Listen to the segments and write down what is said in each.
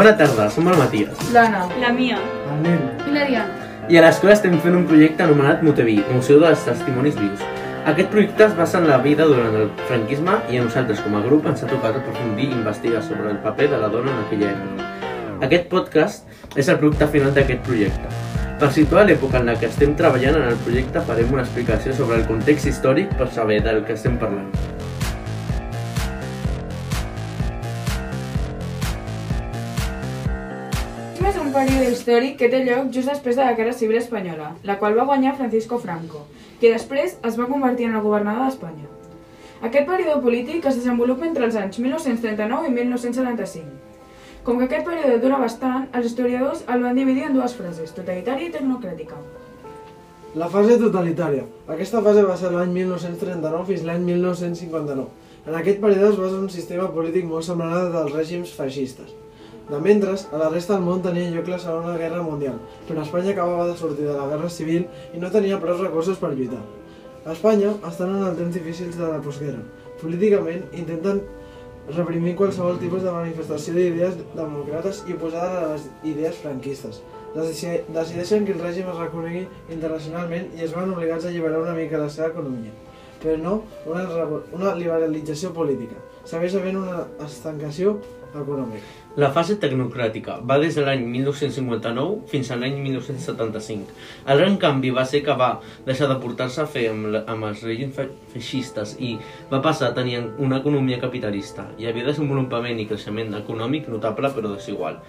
Bona tarda, som el Matías. L'Anna. La mia. El nen. I la Diana. I a l'escola estem fent un projecte anomenat Moteví, Museu dels Testimonis Vius. Aquest projecte es basa en la vida durant el franquisme i a nosaltres com a grup ens ha tocat aprofundir i investigar sobre el paper de la dona en aquella època. Aquest podcast és el producte final d'aquest projecte. Per situar l'època en la que estem treballant en el projecte farem una explicació sobre el context històric per saber del que estem parlant. Període històric que té lloc just després de la Guerra Civil Espanyola, la qual va guanyar Francisco Franco, que després es va convertir en el governador d'Espanya. Aquest període polític es desenvolupa entre els anys 1939 i 1975. Com que aquest període dura bastant, els historiadors el van dividir en dues frases, totalitària i tecnocràtica. La fase totalitària. Aquesta fase va ser l'any 1939 fins l'any 1959. En aquest període es basa un sistema polític molt semblant al dels règims feixistes. De mentres, a la resta del món tenia lloc la Segona Guerra Mundial, però Espanya acabava de sortir de la Guerra Civil i no tenia prou recursos per lluitar. A Espanya estan en el temps difícils de la postguerra. Políticament intenten reprimir qualsevol tipus de manifestació d'idees democrates i oposada a les idees franquistes. Deci- Decideixen que el règim es reconegui internacionalment i es van obligats a alliberar una mica la seva economia, però no una, una liberalització política. Segueix havent una estancació econòmica. La fase tecnocràtica va des de l'any 1959 fins a l'any 1975. El gran canvi va ser que va deixar de portar-se a fer amb, amb els règims fe- feixistes i va passar a tenir una economia capitalista. Hi havia desenvolupament i creixement econòmic notable però desigual.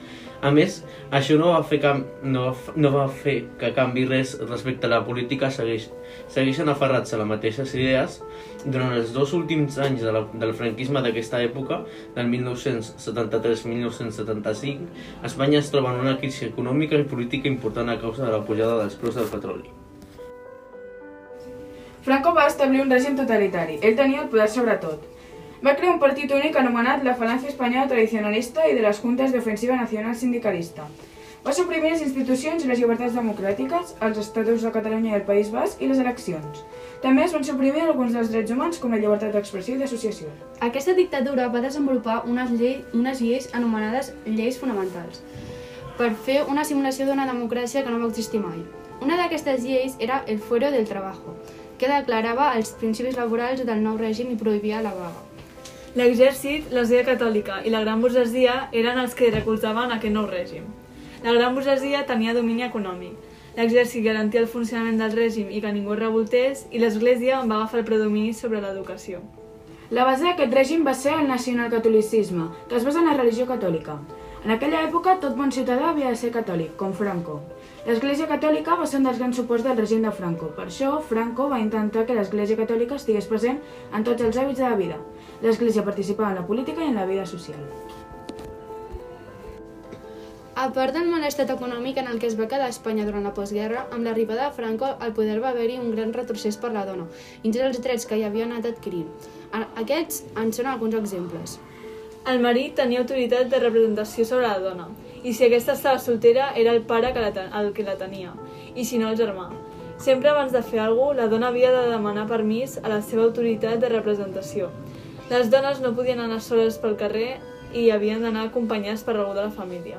A més, això no va fer, cam no va, no va fer que canvi res respecte a la política, segueix, segueixen aferrats a les mateixes idees. Durant els dos últims anys de la, del franquisme d'aquesta època, del 1973-1975, Espanya es troba en una crisi econòmica i política important a causa de la pujada dels preus del petroli. Franco va establir un règim totalitari. Ell tenia el poder sobre tot. Va crear un partit únic anomenat la Falange Espanyola Tradicionalista i de les Juntes d'Ofensiva Nacional Sindicalista. Va suprimir les institucions i les llibertats democràtiques, els estatuts de Catalunya i el País Basc i les eleccions. També es van suprimir alguns dels drets humans com la llibertat d'expressió i d'associació. Aquesta dictadura va desenvolupar unes, llei, unes lleis anomenades lleis fonamentals per fer una simulació d'una democràcia que no va existir mai. Una d'aquestes lleis era el Fuero del Trabajo, que declarava els principis laborals del nou règim i prohibia la vaga. L'exèrcit, l'Església Catòlica i la Gran Burgesia eren els que recolzaven aquest nou règim. La Gran Burgesia tenia domini econòmic. L'exèrcit garantia el funcionament del règim i que ningú es revoltés i l'Església va agafar el predomini sobre l'educació. La base d'aquest règim va ser el nacionalcatolicisme, que es basa en la religió catòlica. En aquella època, tot bon ciutadà havia de ser catòlic, com Franco. L'Església Catòlica va ser un dels grans suports del règim de Franco. Per això, Franco va intentar que l'Església Catòlica estigués present en tots els hàbits de la vida. L'Església participava en la política i en la vida social. A part del mal estat econòmic en el que es va quedar Espanya durant la postguerra, amb l'arribada de Franco al poder va haver-hi un gran retrocés per la dona, tots els drets que hi havia anat adquirint. Aquests en són alguns exemples. El marit tenia autoritat de representació sobre la dona, i si aquesta estava soltera era el pare que la ten- el que la tenia, i si no el germà. Sempre abans de fer alguna cosa, la dona havia de demanar permís a la seva autoritat de representació. Les dones no podien anar soles pel carrer i havien d'anar acompanyades per algú de la família.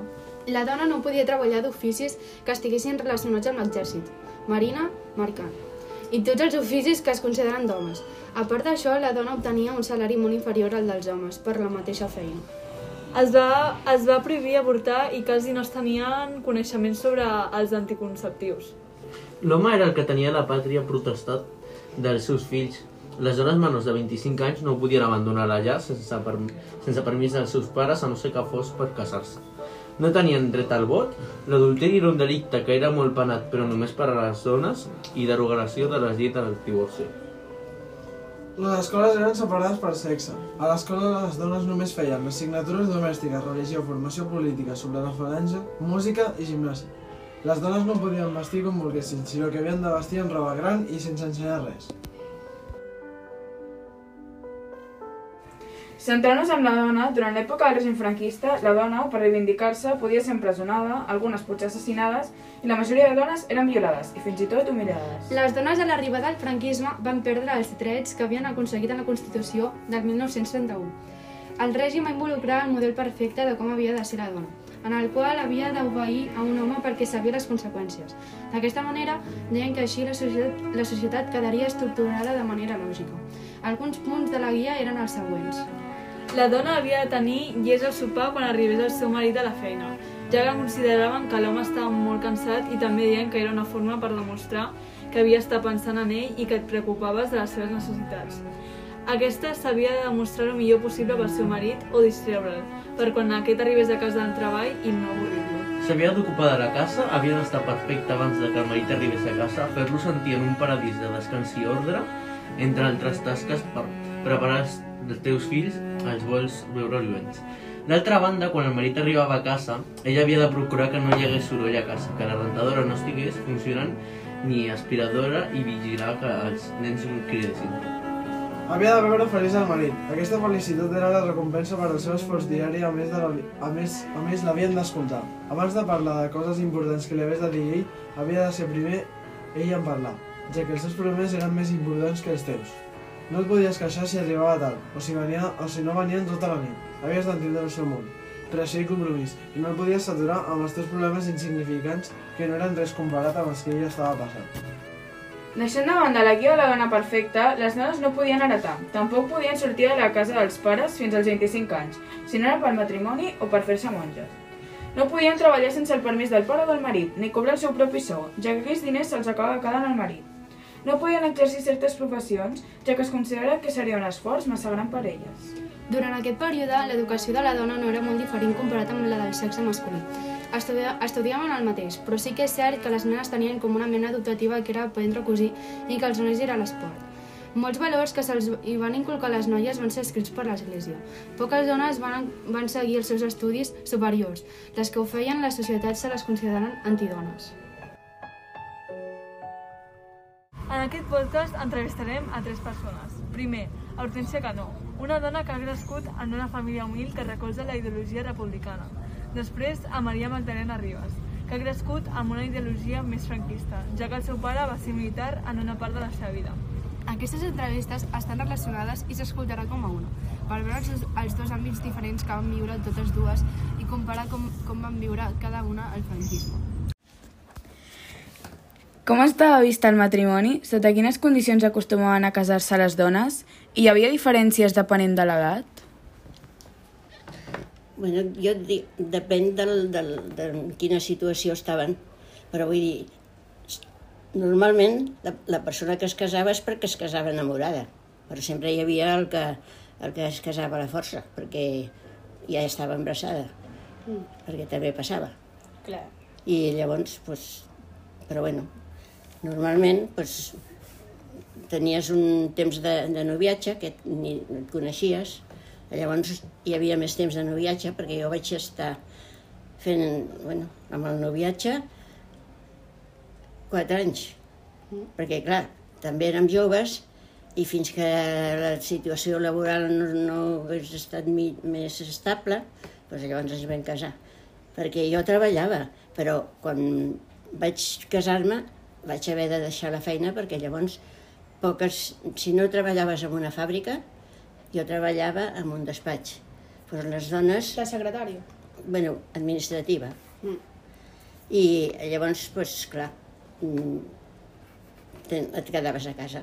La dona no podia treballar d'oficis que estiguessin relacionats amb l'exèrcit, marina, mercant, i tots els oficis que es consideren d'homes. A part d'això, la dona obtenia un salari molt inferior al dels homes per la mateixa feina. Es va, es va prohibir avortar i quasi no es tenien coneixements sobre els anticonceptius. L'home era el que tenia la pàtria protestat dels seus fills. Les dones menors de 25 anys no podien abandonar la llar sense, per, sense permís dels seus pares a no ser que fos per casar-se. No tenien dret al vot, l'adulteri era un delicte que era molt penat però només per a les dones i derogació de les lleis del divorci. Les escoles eren separades per sexe. A l'escola les dones només feien assignatures domèstiques, religió, formació política, sobre la falange, música i gimnàsia. Les dones no podien vestir com volguessin, sinó que havien de vestir amb roba gran i sense ensenyar res. Centrant-nos en la dona, durant l'època del règim franquista, la dona, per reivindicar-se, podia ser empresonada, algunes potser assassinades, i la majoria de dones eren violades i fins i tot humillades. Les dones a l'arribada del franquisme van perdre els drets que havien aconseguit en la Constitució del 1931. El règim va involucrar el model perfecte de com havia de ser la dona. en el qual havia d'obeir a un home perquè sabia les conseqüències. D'aquesta manera, deien que així la societat, la societat quedaria estructurada de manera lògica. Alguns punts de la guia eren els següents. La dona havia de tenir llest al sopar quan arribés el seu marit a la feina, ja que consideraven que l'home estava molt cansat i també deien que era una forma per demostrar que havia estat pensant en ell i que et preocupaves de les seves necessitats. Aquesta s'havia de demostrar el millor possible pel seu marit o distreure'l, per quan aquest arribés a casa del treball i no avorrir-lo. S'havia d'ocupar de la casa, havia d'estar perfecte abans de que el marit arribés a casa, fer-lo sentir en un paradís de descans i ordre, entre altres tasques per preparar dels teus fills els vols veure lluents. D'altra banda, quan el marit arribava a casa, ella havia de procurar que no hi hagués soroll a casa, que la rentadora no estigués funcionant ni aspiradora i vigilar que els nens no cridessin. Havia de veure feliç al marit. Aquesta felicitat era la recompensa per al seu esforç diari, a més, de la, a més, a més l'havien d'escoltar. Abans de parlar de coses importants que li hagués de dir ell, havia de ser primer ell en parlar, ja que els seus problemes eren més importants que els teus. No et podies queixar si arribava tard, o si, venia, o si no venien tota la nit. Havies d'entendre el seu món, pressió i compromís, i no et podies saturar amb els teus problemes insignificants que no eren res comparat amb els que ella estava passant. Deixant de banda la guia de la dona perfecta, les dones no podien heretar. Tampoc podien sortir de la casa dels pares fins als 25 anys, si no era per matrimoni o per fer-se monges. No podien treballar sense el permís del pare o del marit, ni cobrar el seu propi sou, ja que aquells diners se'ls acaba quedant al marit. No podien exercir certes professions, ja que es considera que seria un esforç massa gran per elles. Durant aquest període, l'educació de la dona no era molt diferent comparat amb la del sexe masculí. Estudia, estudiaven el mateix, però sí que és cert que les nenes tenien com una mena adoptativa que era aprendre a cosir i que els nois era l'esport. Molts valors que se'ls hi van inculcar les noies van ser escrits per l'Església. Poques dones van, van seguir els seus estudis superiors. Les que ho feien, les societats se les consideren antidones. En aquest podcast entrevistarem a tres persones. Primer, Hortència Canó, una dona que ha crescut en una família humil que recolza la ideologia republicana. Després, a Maria Magdalena Ribas, que ha crescut amb una ideologia més franquista, ja que el seu pare va ser militar en una part de la seva vida. Aquestes entrevistes estan relacionades i s'escoltarà com a una, per veure els, els dos àmbits diferents que van viure totes dues i comparar com, com van viure cada una el franquisme. Com estava vist el matrimoni? Sota quines condicions acostumaven a casar-se les dones? I hi havia diferències depenent de l'edat? Bueno, jo et dic, depèn del, del, de en quina situació estaven, però vull dir, normalment la, la persona que es casava és perquè es casava enamorada, però sempre hi havia el que, el que es casava a la força, perquè ja estava embarassada, mm. perquè també passava. Clar. I llavors, pues, però bueno, normalment pues, tenies un temps de, de noviatge que ni et coneixies, llavors hi havia més temps de noviatge perquè jo vaig estar fent, bueno, amb el noviatge quatre anys, perquè clar, també érem joves i fins que la situació laboral no, no hagués estat mi, més estable, doncs llavors ens vam casar. Perquè jo treballava, però quan vaig casar-me vaig haver de deixar la feina perquè llavors poques, si no treballaves en una fàbrica, jo treballava en un despatx. Però les dones, La secretària. bueno, administrativa. Mm. I llavors, doncs, pues, clar, mm, te- et quedaves a casa.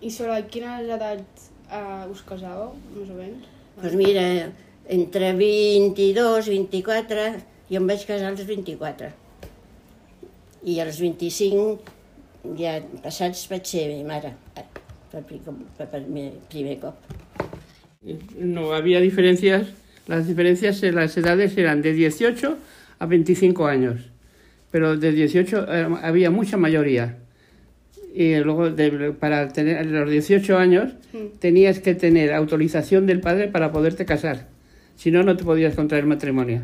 I sobre quines edats uh, us casàveu, més o menys? Doncs mira, entre 22, 24, jo em vaig casar als 24. I als 25, ja passats, vaig ser mare, eh, per, per, per mi- primer cop. No había diferencias, las diferencias en las edades eran de 18 a 25 años, pero de 18 eh, había mucha mayoría. Y luego, de- para tener los 18 años, tenías que tener autorización del padre para poderte casar. Si no, no te podías contraer matrimonio.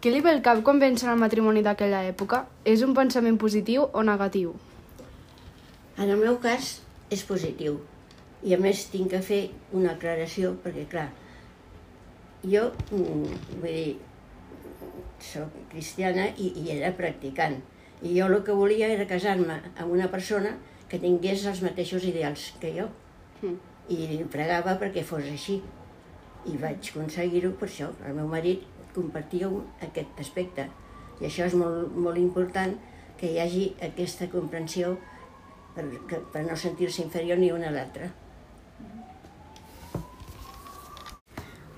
Què li ve al cap quan pensa en el matrimoni d'aquella època? És un pensament positiu o negatiu? En el meu cas és positiu. I a més tinc que fer una aclaració perquè, clar, jo, mm, vull dir, soc cristiana i, i era practicant. I jo el que volia era casar-me amb una persona que tingués els mateixos ideals que jo. Mm. I pregava perquè fos així. I vaig aconseguir-ho per això. El meu marit compartia aquest aspecte. I això és molt, molt important que hi hagi aquesta comprensió per, que, per no sentir-se inferior ni una a l'altra.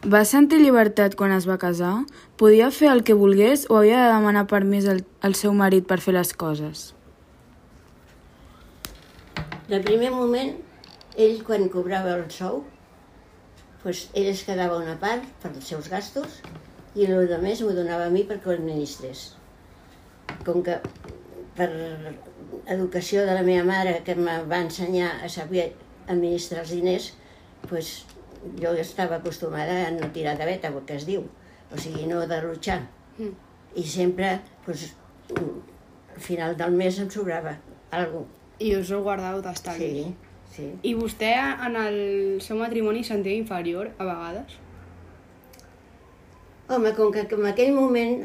Va sentir llibertat quan es va casar? Podia fer el que volgués o havia de demanar permís al, al seu marit per fer les coses? De primer moment, ell quan cobrava el sou, doncs ell es quedava una part per els seus gastos i el de més m'ho donava a mi perquè ho administrés. Com que per educació de la meva mare que em va ensenyar a saber administrar els diners, doncs jo estava acostumada a no tirar de veta, el que es diu, o sigui, no derrotxar. Mm. I sempre, doncs, al final del mes em sobrava alguna I us ho guardàveu d'estalvi. Sí, sí. I vostè en el seu matrimoni sentia inferior a vegades? Home, com que en aquell moment,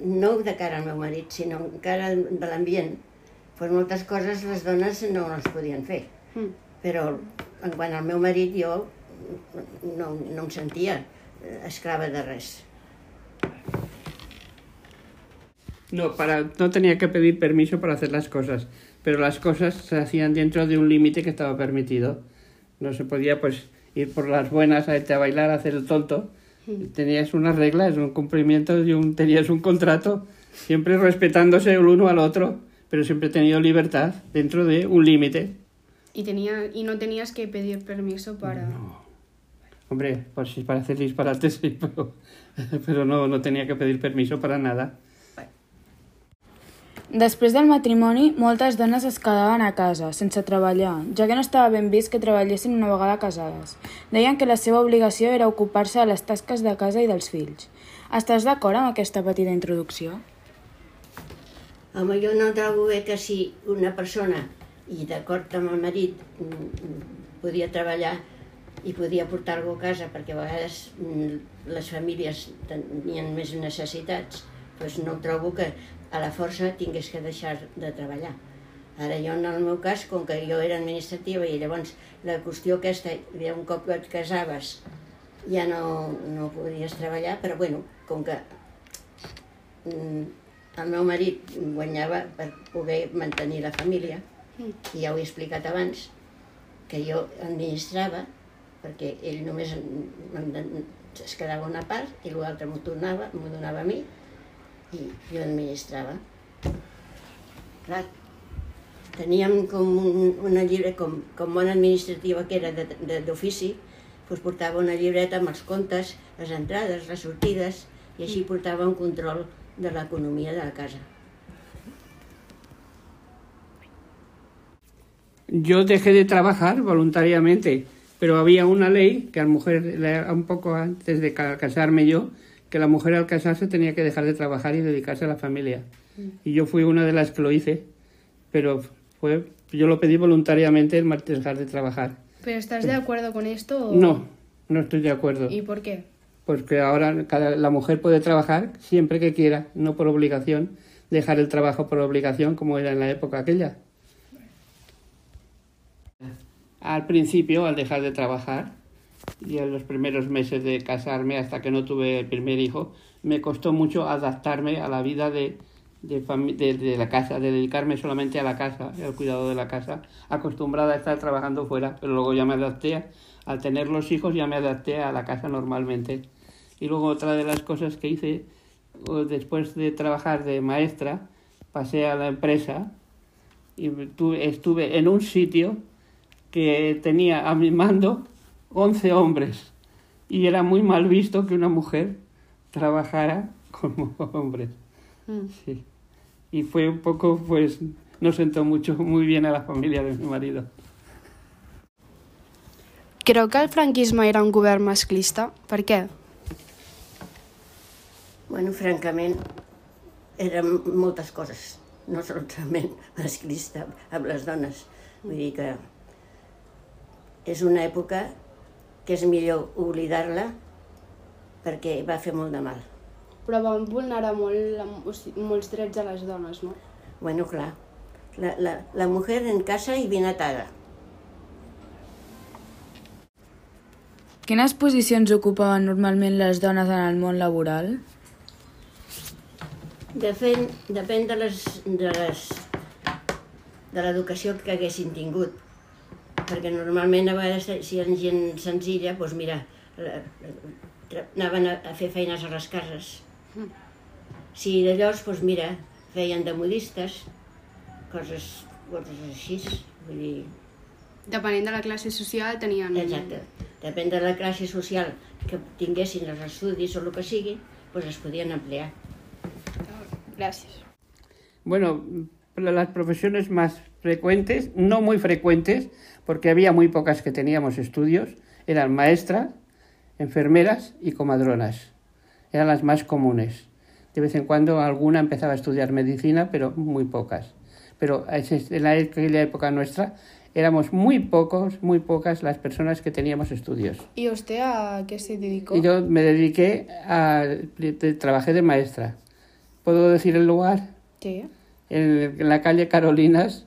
no de cara al meu marit, sinó encara de l'ambient, doncs moltes coses les dones no les podien fer. Mm. Però en quant al meu marit jo no, no em sentia esclava de res. No, para, no tenía que pedir permiso para hacer las cosas, pero las cosas se hacían dentro de un límite que estaba permitido. No se podía pues ir por las buenas a irte a bailar, a hacer el tonto. Tenías unas reglas, un cumplimiento y un, tenías un contrato, siempre respetándose el uno al otro, pero siempre he tenido libertad dentro de un límite. Y, tenía, y no tenías que pedir permiso para... Hombre, pues sí, para hacer disparates sí, pero, pero no, no tenía que pedir permiso para nada. Després del matrimoni, moltes dones es quedaven a casa, sense treballar, ja que no estava ben vist que treballessin una vegada casades. Deien que la seva obligació era ocupar-se de les tasques de casa i dels fills. Estàs d'acord amb aquesta petita introducció? Home, jo no trobo bé que si una persona, i d'acord amb el marit, mm, podia treballar i podia portar alguna a casa, perquè a vegades mm, les famílies tenien més necessitats, doncs no trobo que a la força tingués que deixar de treballar. Ara jo, en el meu cas, com que jo era administrativa i llavors la qüestió aquesta, ja un cop que et casaves, ja no, no podies treballar, però bueno, com que mm, el meu marit guanyava per poder mantenir la família, i ja ho he explicat abans, que jo administrava, perquè ell només es quedava una part i l'altre m'ho tornava, m'ho donava a mi, jo administrava. Clar, teníem com un, una llibre, com, com bona administrativa que era d'ofici, doncs portava una llibreta amb els comptes, les entrades, les sortides, i així portava un control de l'economia de la casa. Yo dejé de trabajar voluntariamente, pero había una ley que a mujer, le- un poco antes de ca- casarme yo, que la mujer al casarse tenía que dejar de trabajar y dedicarse a la familia. Y yo fui una de las que lo hice, pero fue, yo lo pedí voluntariamente el dejar de trabajar. ¿Pero estás de acuerdo con esto? o- No, no estoy de acuerdo. ¿Y por qué? Porque ahora cada- la mujer puede trabajar siempre que quiera, no por obligación, dejar el trabajo por obligación como era en la época aquella. Al principio, al dejar de trabajar, y en los primeros meses de casarme hasta que no tuve el primer hijo, me costó mucho adaptarme a la vida de, de, de- de la casa, de dedicarme solamente a la casa, al cuidado de la casa, acostumbrada a estar trabajando fuera, pero luego ya me adapté, a- al tener los hijos ya me adapté a la casa normalmente. Y luego otra de las cosas que hice, después de trabajar de maestra, pasé a la empresa y tuve- estuve en un sitio que tenía a mi mando 11 hombres y era muy mal visto que una mujer trabajara como hombre. Mm. Sí. Y fue un poco, pues, no sentó mucho, muy bien a la familia de mi marido. Creu que el franquisme era un govern masclista? Per què? Bueno, francament, eren moltes coses, no solament masclista amb les dones. Vull dir que és una època que és millor oblidar-la perquè va fer molt de mal. Però van vulnerar molt, la, o sigui, molts drets a les dones, no? Bueno, clar, la, la, la mujer en casa i bien atada. Quines posicions ocupaven normalment les dones en el món laboral? Depèn, depèn de les, de les de l'educació que haguessin tingut. Perquè normalment a vegades si eren gent senzilla, doncs mira, eh, tra- anaven a, a fer feines a les cases. Si de llavors, doncs mira, feien de modistes, coses, coses així. Vull dir, Depenent de la classe social tenien... exacte. Depèn de la classe social que tinguessin els estudis o el que sigui, doncs es podien emplear. Gracias. Bueno, las profesiones más frecuentes, no muy frecuentes, porque había muy pocas que teníamos estudios, eran maestras, enfermeras y comadronas. Eran las más comunes. De vez en cuando alguna empezaba a estudiar medicina, pero muy pocas. Pero en la- aquella época nuestra éramos muy pocos, muy pocas las personas que teníamos estudios. ¿Y usted a qué se dedicó? Y yo me dediqué a... trabajé de maestra. ¿Puedo decir el lugar? Sí. en la calle Carolinas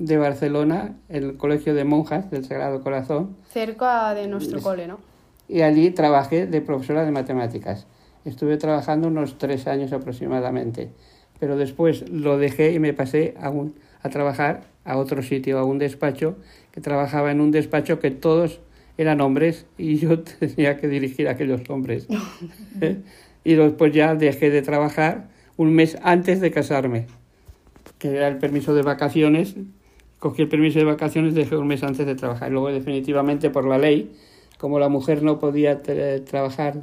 de Barcelona, el Colegio de Monjas del Sagrado Corazón, Cerca de nuestro cole, ¿no? y allí trabajé de profesora de matemáticas. Estuve trabajando unos tres años aproximadamente, pero después lo dejé y me pasé a, un- a trabajar a otro sitio, a un despacho, que trabajaba en un despacho que todos eran hombres y yo tenía que dirigir a aquellos hombres. ¿Eh? Y después ya dejé de trabajar un mes antes de casarme, que era el permiso de vacaciones. Cogí el permiso de vacaciones, dejé un mes antes de trabajar. Luego, definitivamente, por la ley, como la mujer no podía tra- trabajar,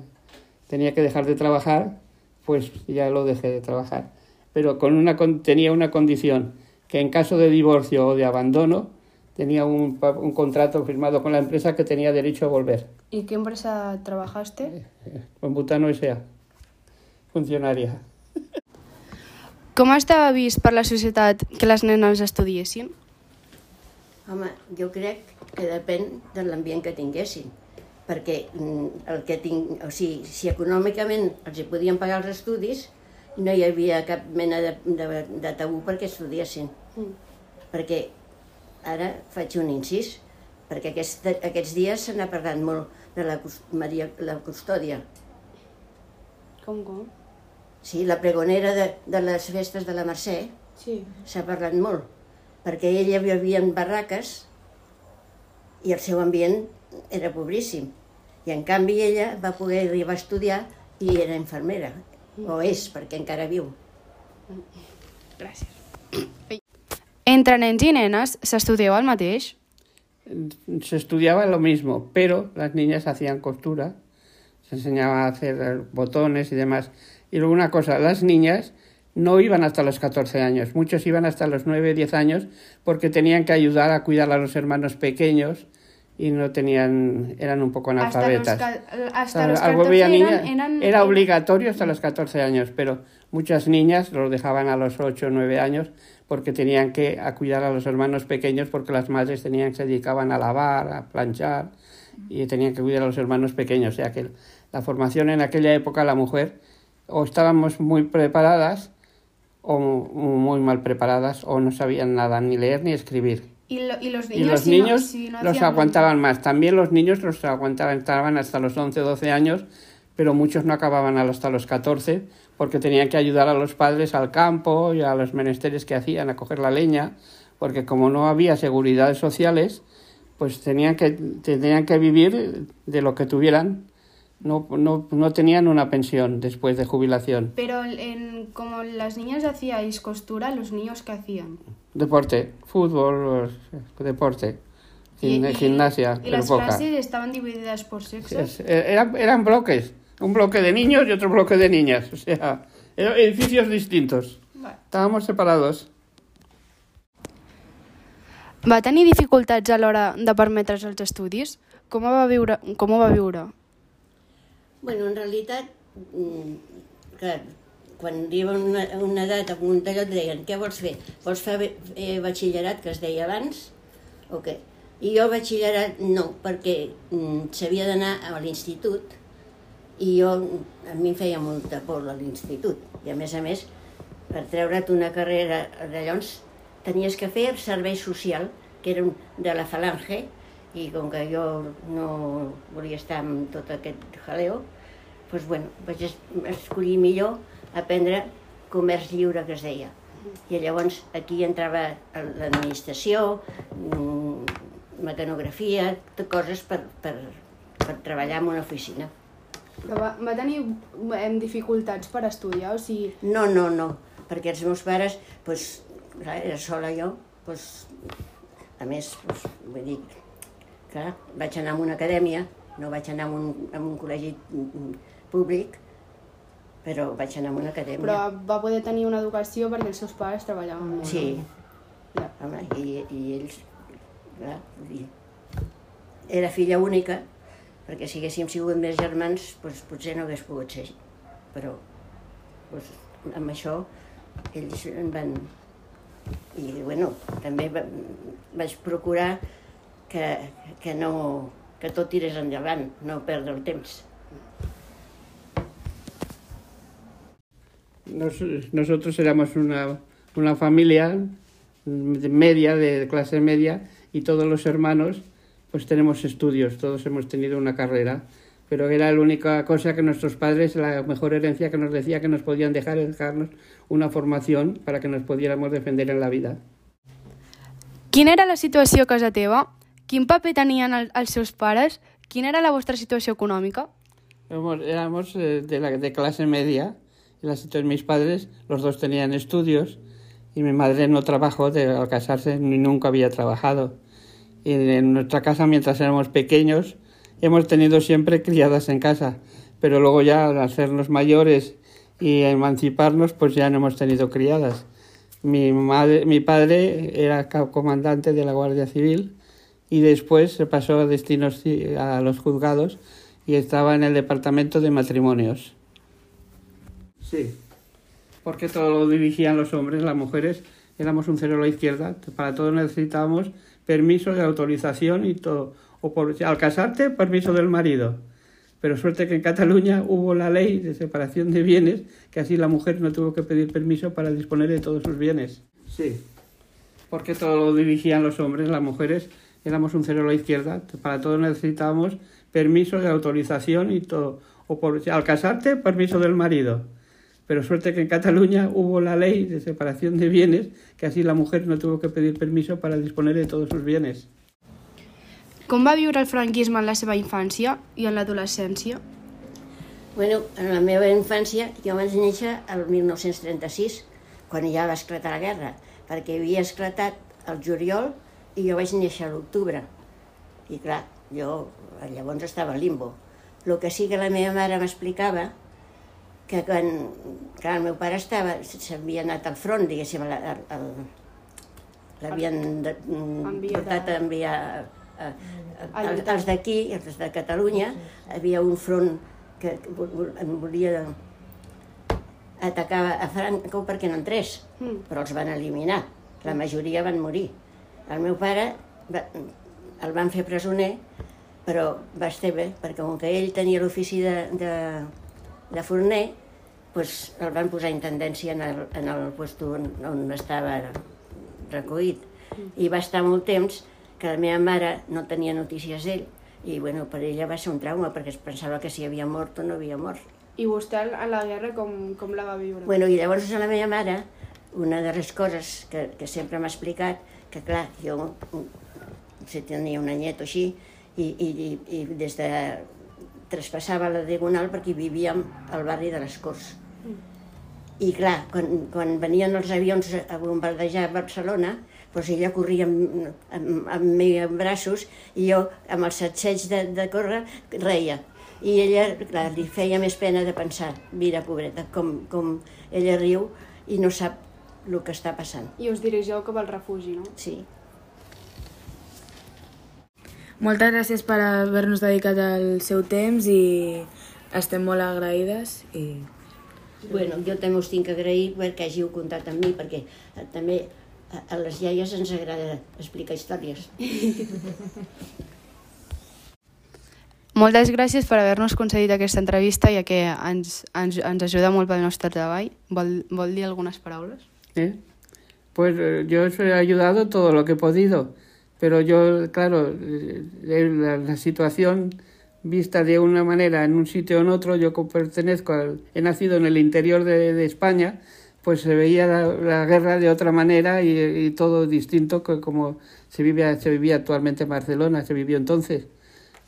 tenía que dejar de trabajar, pues ya lo dejé de trabajar. Pero con una, con- tenía una condición, que en caso de divorcio o de abandono, tenía un, un contrato firmado con la empresa que tenía derecho a volver. ¿Y qué empresa trabajaste? Con Butano S.A. Funcionaria. Com estava vist per la societat que les nenes estudiessin? Home, jo crec que depèn de l'ambient que tinguessin, perquè mm, el que tinc, o sigui, si econòmicament els hi podien pagar els estudis, no hi havia cap mena de, de, de tabú perquè estudiessin. Mm. Perquè ara faig un incís, perquè aquest, aquests dies se n'ha parlat molt de la, Maria, la custòdia. Com, com? Sí, la pregonera de, de les festes de la Mercè, Sí. s'ha parlat molt, perquè ella vivia en barraques i el seu ambient era pobríssim. I en canvi ella va poder arribar a estudiar i era infermera, o és, perquè encara viu. Gràcies. Entre nens i nenes s'estudiava el mateix? se estudiaba lo mismo, pero las niñas hacían costura, se enseñaba a hacer botones y demás. Y luego una cosa, las niñas no iban hasta los 14 años, muchos iban hasta los 9, 10 años porque tenían que ayudar a cuidar a los hermanos pequeños y no tenían, eran un poco analfabetas. Hasta los, Al- al 14 volver a eran, niña- eran, era obligatorio hasta los 14 años, pero muchas niñas los dejaban a los 8 o 9 años porque tenían que a cuidar a los hermanos pequeños porque las madres tenían se dedicaban a lavar, a planchar y tenían que cuidar a los hermanos pequeños. O sea que la formación en aquella época la mujer o estábamos muy preparadas o muy mal preparadas o no sabían nada, ni leer ni escribir. Y, lo- y los Y niños, los si no- niños si no los aguantaban más. También los niños los aguantaban, estaban hasta los 11, 12 años, pero muchos no acababan hasta los 14 porque tenían que ayudar a los padres al campo y a los menesteres que hacían, a coger la leña, porque como no había seguridades sociales, pues tenían que, tenían que vivir de lo que tuvieran. No, no, no tenían una pensión después de jubilación. Pero en, como las niñas hacíais costura, ¿los niños qué hacían? Deporte, fútbol, deporte, gim- gimnasia, ¿Y pero las poca. clases estaban divididas por sexos? Es- eran, eran bloques, un bloque de niños y otro bloque de niñas, o sea, eran edificios distintos. Vale. Estábamos separados. Va tenir dificultats a l'hora de permetre's els estudis? Com ho va viure? Com ho va viure? Bueno, en realitat, mm, clar, quan arriba una, una edat, a un d'allò et deien, què vols fer? Vols fer eh, batxillerat, que es deia abans, o què? I jo batxillerat no, perquè mm, s'havia d'anar a l'institut i jo, a mi em feia molta por a l'institut. I a més a més, per treure't una carrera de llavors, tenies que fer servei social, que era de la falange, i com que jo no volia estar amb tot aquest jaleo, doncs, bueno, vaig es- escollir millor aprendre comerç lliure, que es deia. I llavors aquí entrava l'administració, mm, mecanografia, tot coses per, per, per treballar en una oficina. Però va, va tenir em, dificultats per estudiar, o sigui... No, no, no, perquè els meus pares, doncs, era sola jo, doncs, a més, doncs, vull dir, clar, vaig anar a una acadèmia, no vaig anar a un, a un col·legi mm, públic, però vaig anar a una acadèmia. Però va poder tenir una educació perquè els seus pares treballaven molt. Sí, Ja. home, i, i ells, clar, dir, era filla única, perquè si haguéssim sigut més germans, doncs, potser no hagués pogut ser, però doncs, amb això ells en van... I, bueno, també va, vaig procurar que, que, no, que tot tirés endavant, no perdre el temps. Nos- nosotros éramos una, una familia media, de clase media, y todos los hermanos pues tenemos estudios, todos hemos tenido una carrera, pero era la única cosa que nuestros padres, la mejor herencia que nos decía que nos podían dejar es dejarnos una formación para que nos pudiéramos defender en la vida. Quina era la situació a casa teva? Quin paper tenien el, els seus pares? Quina era la vostra situació econòmica? Éramos, éramos, eh, de, la, de clase media, y las, entonces mis padres, los dos tenían estudios, y mi madre no trabajó, de, al casarse ni nunca había trabajado. En nuestra casa, mientras éramos pequeños, hemos tenido siempre criadas en casa, pero luego ya al hacernos mayores y emanciparnos, pues ya no hemos tenido criadas. Mi, mi padre era comandante de la Guardia Civil y después se pasó a destinos a los juzgados y estaba en el departamento de matrimonios. Sí, porque todo lo dirigían los hombres, las mujeres. Éramos un cero a la izquierda, para todo necesitábamos permiso de autorización y todo, o por, al casarte, permiso del marido. Pero suerte que en Cataluña hubo la ley de separación de bienes, que así la mujer no tuvo que pedir permiso para disponer de todos sus bienes. Sí, porque todo lo dirigían los hombres, las mujeres. Éramos un cero a la izquierda, para todo necesitábamos permiso de autorización y todo, o por, al casarte, permiso del marido. Pero suerte que en Cataluña hubo la ley de separación de bienes, que así la mujer no tuvo que pedir permiso para disponer de todos sus bienes. Com va viure el franquisme en la seva infància i en l'adolescència? Bueno, en la meva infància jo vaig néixer el 1936, quan ja va esclatar la guerra, perquè havia esclatat el juliol i jo vaig néixer a l'octubre. I clar, jo llavors estava al limbo. El que sí que la meva mare m'explicava que quan clar, el meu pare estava, s'havia anat al front, diguéssim, l'havien mm, portat a enviar a, a, a, als d'aquí, els de Catalunya, havia un front que en volia atacar a Franco perquè no entrés, Mm. però els van eliminar. La majoria van morir. El meu pare va, el van fer presoner, però va estar bé, perquè com que ell tenia l'ofici de, de, de forner, doncs el van posar a intendència en el, en el lloc on, on estava recollit. I va estar molt temps que la meva mare no tenia notícies d'ell, i bueno, per ella va ser un trauma, perquè es pensava que si havia mort o no havia mort. I vostè en la guerra com, com la va viure? Bueno, i llavors a la meva mare, una de les coses que, que sempre m'ha explicat, que clar, jo si tenia un anyet o així, i, i, i, i des de traspassava la Diagonal perquè vivíem al barri de les Corts. I clar, quan, quan venien els avions a bombardejar Barcelona, doncs ella corria amb, amb, amb mi en braços i jo amb el satseig de, de córrer reia. I ella, clar, li feia més pena de pensar, mira, pobreta, com, com ella riu i no sap el que està passant. I us dirigeu cap al refugi, no? Sí. Moltes gràcies per haver-nos dedicat el seu temps i estem molt agraïdes i Bueno, jo també us tinc que agrair perquè hàgiu comptat amb mi, perquè eh, també a, a les iaies ens agrada explicar històries. Moltes gràcies per haver-nos concedit aquesta entrevista, ja que ens, ens, ens ajuda molt pel nostre treball. Vol, vol dir algunes paraules? ¿eh? Pues eh, yo os he ayudado todo lo que he podido. Pero yo, claro, eh, la, la situación vista de una manera en un sitio o en otro, yo pertenezco, al, he nacido en el interior de, España, pues se veía la, guerra de otra manera y, y todo distinto que como se, vive, se vivía actualmente en Barcelona, se vivió entonces.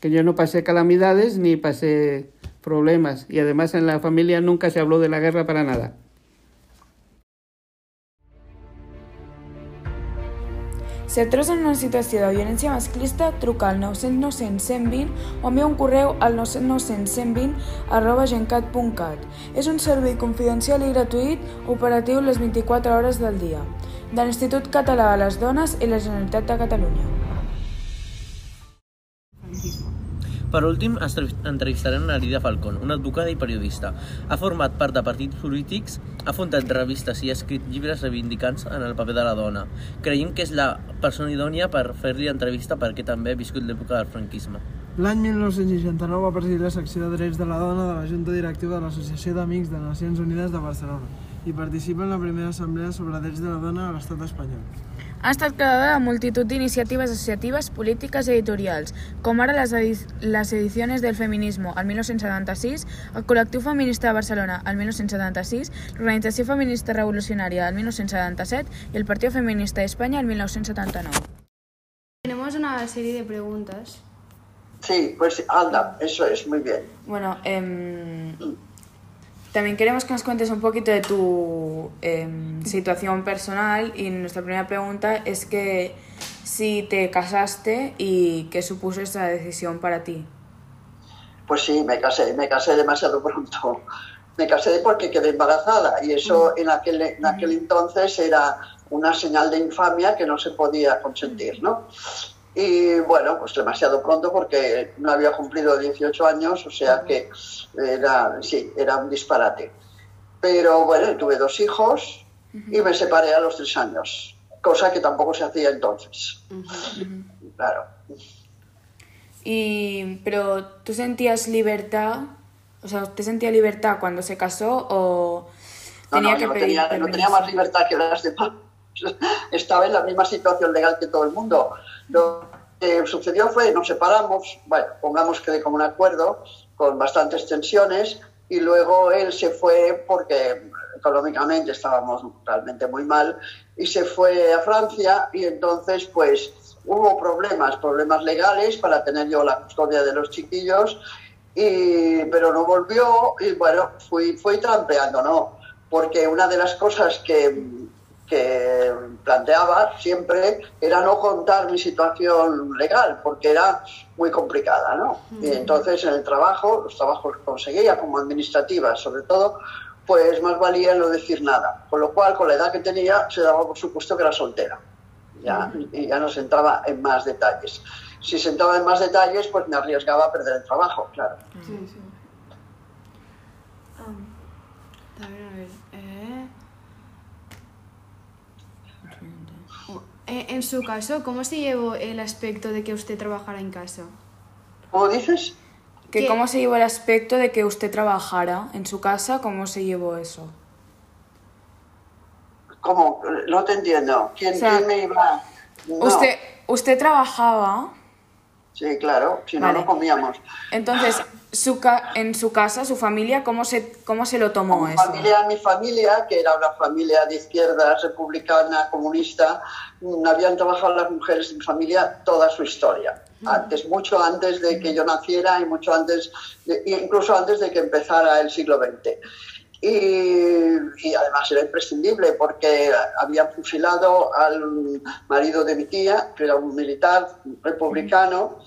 Que yo no pasé calamidades ni pasé problemas y además en la familia nunca se habló de la guerra para nada. Si et trobes en una situació de violència masclista, truca al 900 120 o envia un correu al 900 120 arroba gencat.cat. És un servei confidencial i gratuït operatiu les 24 hores del dia, de l'Institut Català de les Dones i la Generalitat de Catalunya. Per últim, entrevistarem a Lidia Falcón, una advocada i periodista. Ha format part de partits polítics, ha fundat revistes i ha escrit llibres reivindicants en el paper de la dona. Creiem que és la persona idònia per fer-li entrevista perquè també ha viscut l'època del franquisme. L'any 1969 va presidir la secció de Drets de la Dona de la Junta Directiva de l'Associació d'Amics de Nacions Unides de Barcelona i participa en la primera assemblea sobre drets de la dona a l'estat espanyol. Ha estat creadora de multitud d'iniciatives associatives, polítiques i editorials, com ara les, edi les edicions del feminismo al 1976, el Col·lectiu Feminista de Barcelona al 1976, l'Organització Feminista Revolucionària al 1977 i el Partido Feminista d'Espanya al 1979. Tenemos una serie de preguntas. Sí, pues anda, eso es, muy bien. Bueno, eh, también queremos que nos cuentes un poquito de tu eh, situación personal y nuestra primera pregunta es que si te casaste y qué supuso esa decisión para ti. Pues sí, me casé, me casé demasiado pronto. Me casé porque quedé embarazada y eso en aquel, en aquel entonces era una señal de infamia que no se podía consentir, ¿no? Y bueno, pues demasiado pronto porque no había cumplido 18 años, o sea que era, sí, era un disparate. Pero bueno, tuve dos hijos y me separé a los tres años, cosa que tampoco se hacía entonces. Claro. Y, pero tú sentías libertad, o sea, ¿usted sentía libertad cuando se casó o tenía no, no, que no tenía, no tenía más libertad que las demás. Estaba en la misma situación legal que todo el mundo. Lo que sucedió fue, nos separamos, bueno, pongamos que de común acuerdo, con bastantes tensiones, y luego él se fue porque económicamente estábamos realmente muy mal, y se fue a Francia, y entonces pues hubo problemas, problemas legales para tener yo la custodia de los chiquillos, y, pero no volvió, y bueno, fui, fui trampeando, ¿no? Porque una de las cosas que que planteaba siempre era no contar mi situación legal, porque era muy complicada, ¿no? Y entonces en el trabajo, los trabajos que conseguía como administrativa, sobre todo, pues más valía no decir nada. Con lo cual, con la edad que tenía, se daba por supuesto que era soltera. Ya, y ya no se entraba en más detalles. Si se entraba en más detalles, pues me arriesgaba a perder el trabajo, claro. Sí, sí. a ver, a ver. eh. Eh, En su caso, ¿cómo se llevó el aspecto de que usted trabajara en casa? ¿Cómo dices? Que ¿Qué? ¿Cómo se llevó el aspecto de que usted trabajara en su casa? ¿Cómo se llevó eso? ¿Cómo? No te entiendo. ¿Quién, O sea, quién me iba...? No. Usted, usted trabajaba, Sí, claro, si no, Vale. no comíamos. entonces su ca- en su casa, su familia, ¿cómo se, cómo se lo tomó Mi eso? familia, mi familia, que era una familia de izquierdas, republicana, comunista, mm, habían trabajado las mujeres mi familia toda su historia. Antes, mucho antes de que yo naciera y mucho antes, de- incluso antes de que empezara el siglo XX. Y, además era imprescindible porque habían fusilado al marido de mi tía, que era un militar republicano,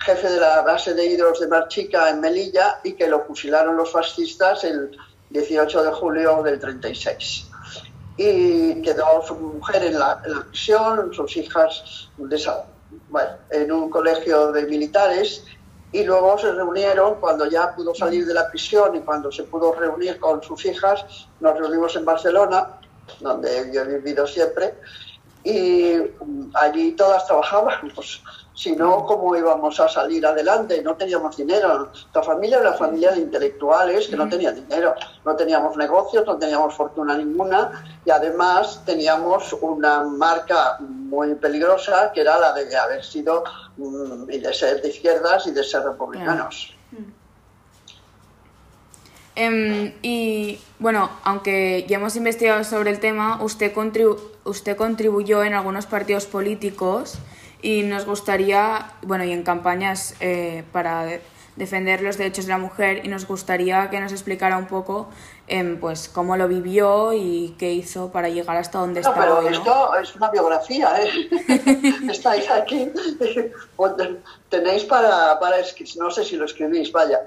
jefe de la base de hidros de Marchica en Melilla y que lo fusilaron los fascistas el 18 de julio del 36. Y quedó su mujer en la, prisión, sus hijas bueno, en un colegio de militares y luego se reunieron cuando ya pudo salir de la prisión y cuando se pudo reunir con sus hijas, nos reunimos en Barcelona, donde yo he vivido siempre, y mm, allí todas trabajábamos. Si no, ¿cómo íbamos a salir adelante? No teníamos dinero. Nuestra familia era una familia de intelectuales que no tenía dinero. No teníamos negocios, no teníamos fortuna ninguna y además teníamos una marca muy peligrosa que era la de haber sido mm, y de ser de izquierdas y de ser republicanos. Em, y bueno, aunque ya hemos investigado sobre el tema, usted, contribu- usted contribuyó en algunos partidos políticos y nos gustaría, bueno, y en campañas eh, para de- defender los derechos de la mujer, y nos gustaría que nos explicara un poco em, pues cómo lo vivió y qué hizo para llegar hasta donde No, está pero hoy, ¿no? esto es una biografía, ¿eh? Estáis aquí, pues, tenéis para, para no sé si lo escribís, vaya.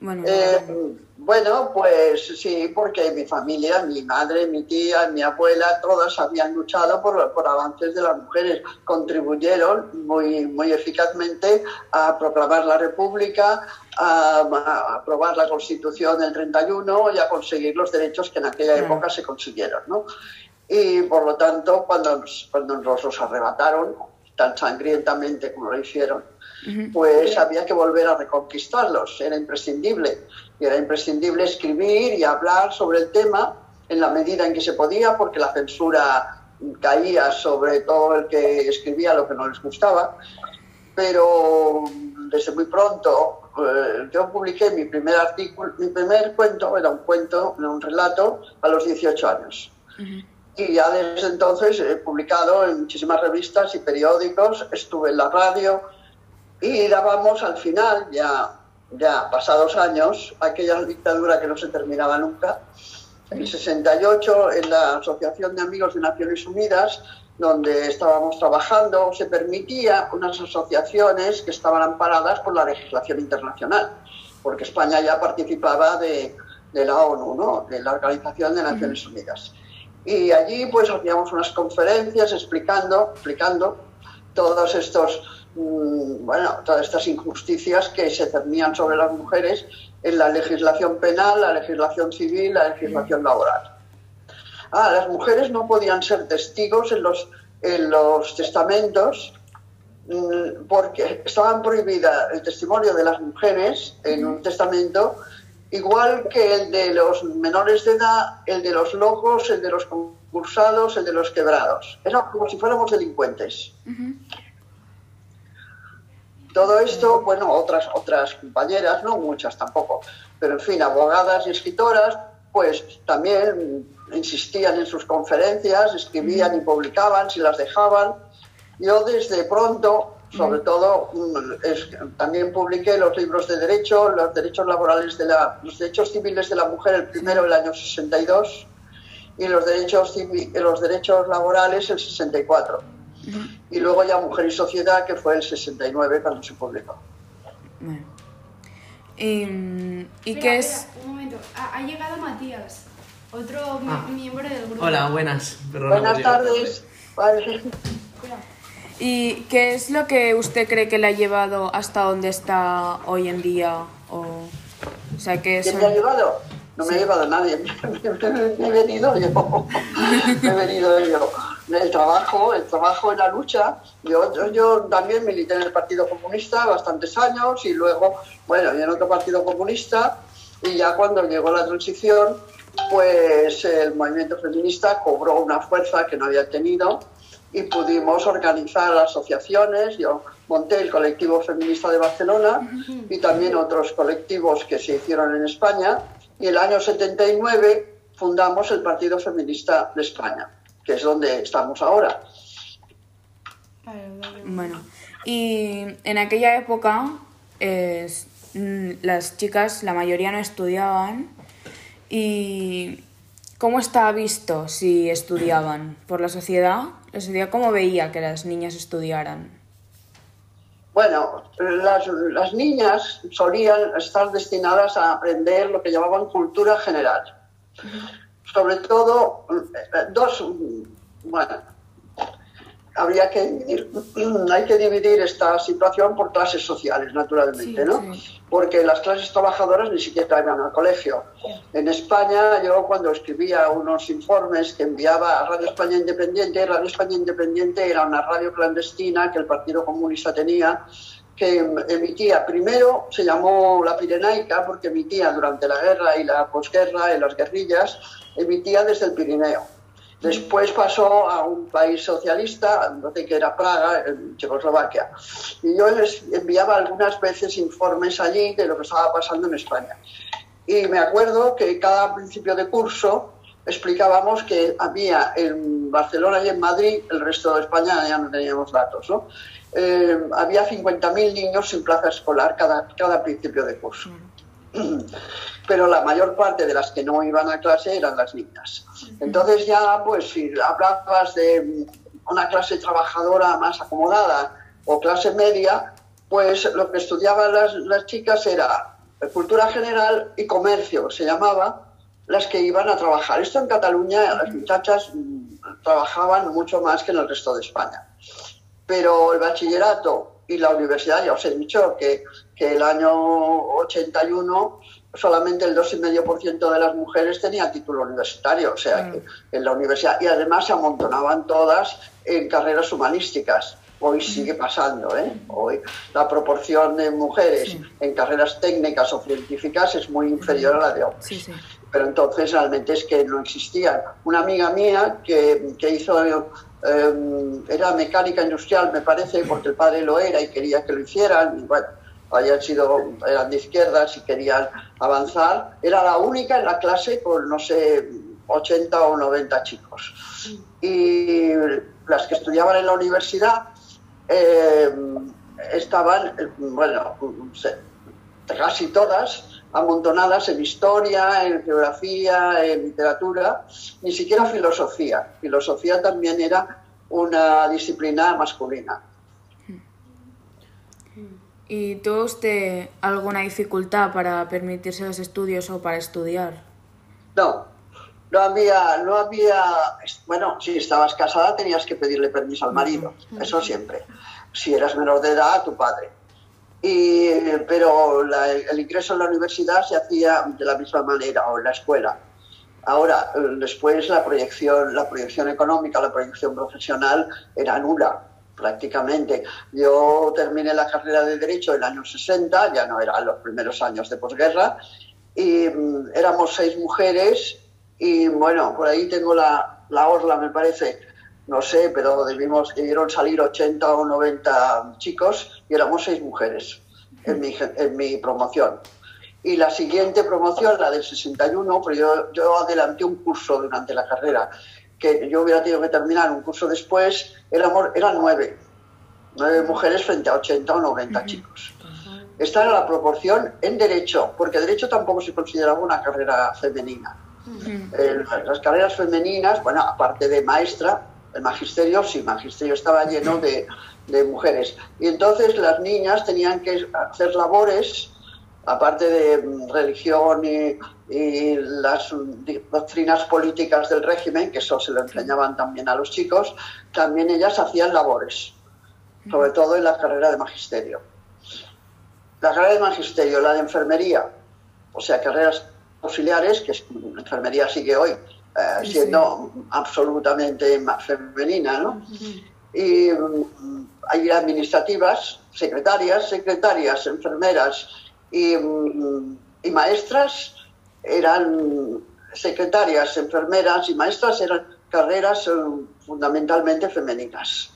Bueno, Eh, bueno, pues sí, porque mi familia, mi madre, mi tía, mi abuela, todas habían luchado por, por avances de las mujeres, contribuyeron muy, muy eficazmente a proclamar la República, a, a aprobar la Constitución del 31 y a conseguir los derechos que en aquella Claro. época se consiguieron, ¿no? Y por lo tanto, cuando nos, cuando nos los arrebataron tan sangrientamente como lo hicieron, pues había que volver a reconquistarlos, era imprescindible. Y era imprescindible escribir y hablar sobre el tema en la medida en que se podía, porque la censura caía sobre todo el que escribía lo que no les gustaba. Pero desde muy pronto eh, yo publiqué mi primer artículo, mi primer cuento, era un cuento, era un relato, a los 18 años. Y ya desde entonces he publicado en muchísimas revistas y periódicos, estuve en la radio y dábamos al final, ya, ya pasados años, aquella dictadura que no se terminaba nunca, en el 68 en la Asociación de Amigos de Naciones Unidas, donde estábamos trabajando, se permitía unas asociaciones que estaban amparadas por la legislación internacional, porque España ya participaba de, de la ONU, ¿no? de la Organización de Naciones Unidas. Y allí pues hacíamos unas conferencias explicando, explicando todos estos, bueno, todas estas injusticias que se cernían sobre las mujeres en la legislación penal, la legislación civil, la legislación laboral. Ah, las mujeres no podían ser testigos en los, en los testamentos mm, porque estaban prohibida el testimonio de las mujeres en un testamento, igual que el de los menores de edad, el de los locos, el de los concursados, el de los quebrados. Era como si fuéramos delincuentes. Todo esto, bueno, otras, otras compañeras, no muchas tampoco, pero en fin, abogadas y escritoras, pues también insistían en sus conferencias, escribían y publicaban si las dejaban. Yo desde pronto, sobre todo, mm, es- también publiqué los libros de derecho, los derechos laborales de la, los derechos civiles de la mujer, el primero el año 62 y los derechos civi- los derechos laborales el 64. Y luego ya Mujer y Sociedad, que fue el 69 cuando se publicó. Bueno. Y, ¿y Espera, qué espera, es? Un momento, ha, ha llegado Matías, otro Ah. miembro del grupo. Hola, buenas. Buenas tardes. Vale. ¿Y qué es lo que usted cree que le ha llevado hasta donde está hoy en día? O, o sea, que ¿Quién son- me ha llevado? No me ha llevado nadie. Me he venido yo. Me he venido yo. El trabajo, el trabajo en la lucha. Yo, yo, también milité en el Partido Comunista bastantes años y luego, bueno, en otro Partido Comunista. Y ya cuando llegó la transición, pues el movimiento feminista cobró una fuerza que no había tenido y pudimos organizar asociaciones. Yo monté el colectivo feminista de Barcelona y también otros colectivos que se hicieron en España. Y el año 79 fundamos el Partido Feminista de España, que es donde estamos ahora. Bueno, y en aquella época mm, las chicas, la mayoría no estudiaban. ¿Y cómo estaba visto si estudiaban? ¿Por la sociedad? ¿La sociedad cómo veía que las niñas estudiaran? Bueno, las, las niñas solían estar destinadas a aprender lo que llamaban cultura general. Sobre todo, eh, dos, bueno, habría que dividir, hay que dividir esta situación por clases sociales, naturalmente, Sí, ¿no? sí. Porque las clases trabajadoras ni siquiera iban al colegio. En España, yo cuando escribía unos informes que enviaba a Radio España Independiente, Radio España Independiente era una radio clandestina que el Partido Comunista tenía, que emitía, primero se llamó La Pirenaica, porque emitía durante la guerra y la posguerra, en las guerrillas, emitía desde el Pirineo. Después pasó a un país socialista, no sé que era Praga, en Checoslovaquia. Y yo les enviaba algunas veces informes allí de lo que estaba pasando en España. Y me acuerdo que cada principio de curso explicábamos que había en Barcelona y en Madrid, el resto de España ya no teníamos datos, ¿no? Eh, había 50.000 niños sin plaza escolar cada, cada principio de curso. Pero la mayor parte de las que no iban a clase eran las niñas. Entonces ya, pues si hablabas de una clase trabajadora más acomodada o clase media, pues lo que estudiaban las, las chicas era cultura general y comercio, se llamaba, las que iban a trabajar. Esto en Cataluña, las muchachas mm, trabajaban mucho más que en el resto de España. Pero el bachillerato y la universidad, ya os he dicho que, que el año 81 solamente el 2,5% de las mujeres tenía título universitario, o sea, que en la universidad, y además se amontonaban todas en carreras humanísticas. Hoy sigue pasando, ¿eh? Hoy la proporción de mujeres en carreras técnicas o científicas es muy inferior a la de hombres. Sí, sí. Pero entonces realmente es que no existían. Una amiga mía que, que hizo, eh, era mecánica industrial, me parece, porque el padre lo era y quería que lo hicieran, y bueno, habían sido, eran de izquierdas y querían avanzar, era la única en la clase con, no sé, 80 o 90 chicos. Y las que estudiaban en la universidad eh, estaban, bueno, casi todas amontonadas en historia, en geografía, en literatura, ni siquiera filosofía. Filosofía también era una disciplina masculina. ¿Y todos té alguna dificultad para permitirse los estudios o para estudiar? No, no había, no había, bueno, si estabas casada tenías que pedirle permiso al marido, eso siempre. Si eras menor de edad, a tu padre. Y, pero la- el ingreso en la universidad se hacía de la misma manera o en la escuela. Ahora, eh, después la proyección, la proyección económica, la proyección profesional era nula prácticamente. Yo terminé la carrera de Derecho en el año 60, ya no eran los primeros años de posguerra, y mm, éramos seis mujeres y bueno, por ahí tengo la, la orla, me parece, no sé, pero debimos, debieron salir 80 o 90 chicos y éramos seis mujeres en mi, en mi promoción. Y la siguiente promoción, la del 61, pero yo, yo adelanté un curso durante la carrera, que yo hubiera tenido que terminar un curso después, éramos, eran nueve, nueve mujeres frente a 80 o 90 chicos. Esta era la proporción en derecho, porque derecho tampoco se consideraba una carrera femenina. Eh, las carreras femeninas, bueno, aparte de maestra, el magisterio, sí, magisterio estaba lleno de, de mujeres. Y entonces las niñas tenían que hacer labores, aparte de religión y, y las doctrinas políticas del régimen, que eso se lo enseñaban también a los chicos, también ellas hacían labores, sobre todo en la carrera de magisterio. La carrera de magisterio, la de enfermería, o sea, carreras auxiliares, que es, enfermería sigue hoy eh, Sí, siendo absolutamente más femenina, ¿no? Y mm, hay administrativas, secretarias, secretarias, enfermeras y, y maestras eran secretarias, enfermeras y maestras eran carreras eh, fundamentalmente femeninas.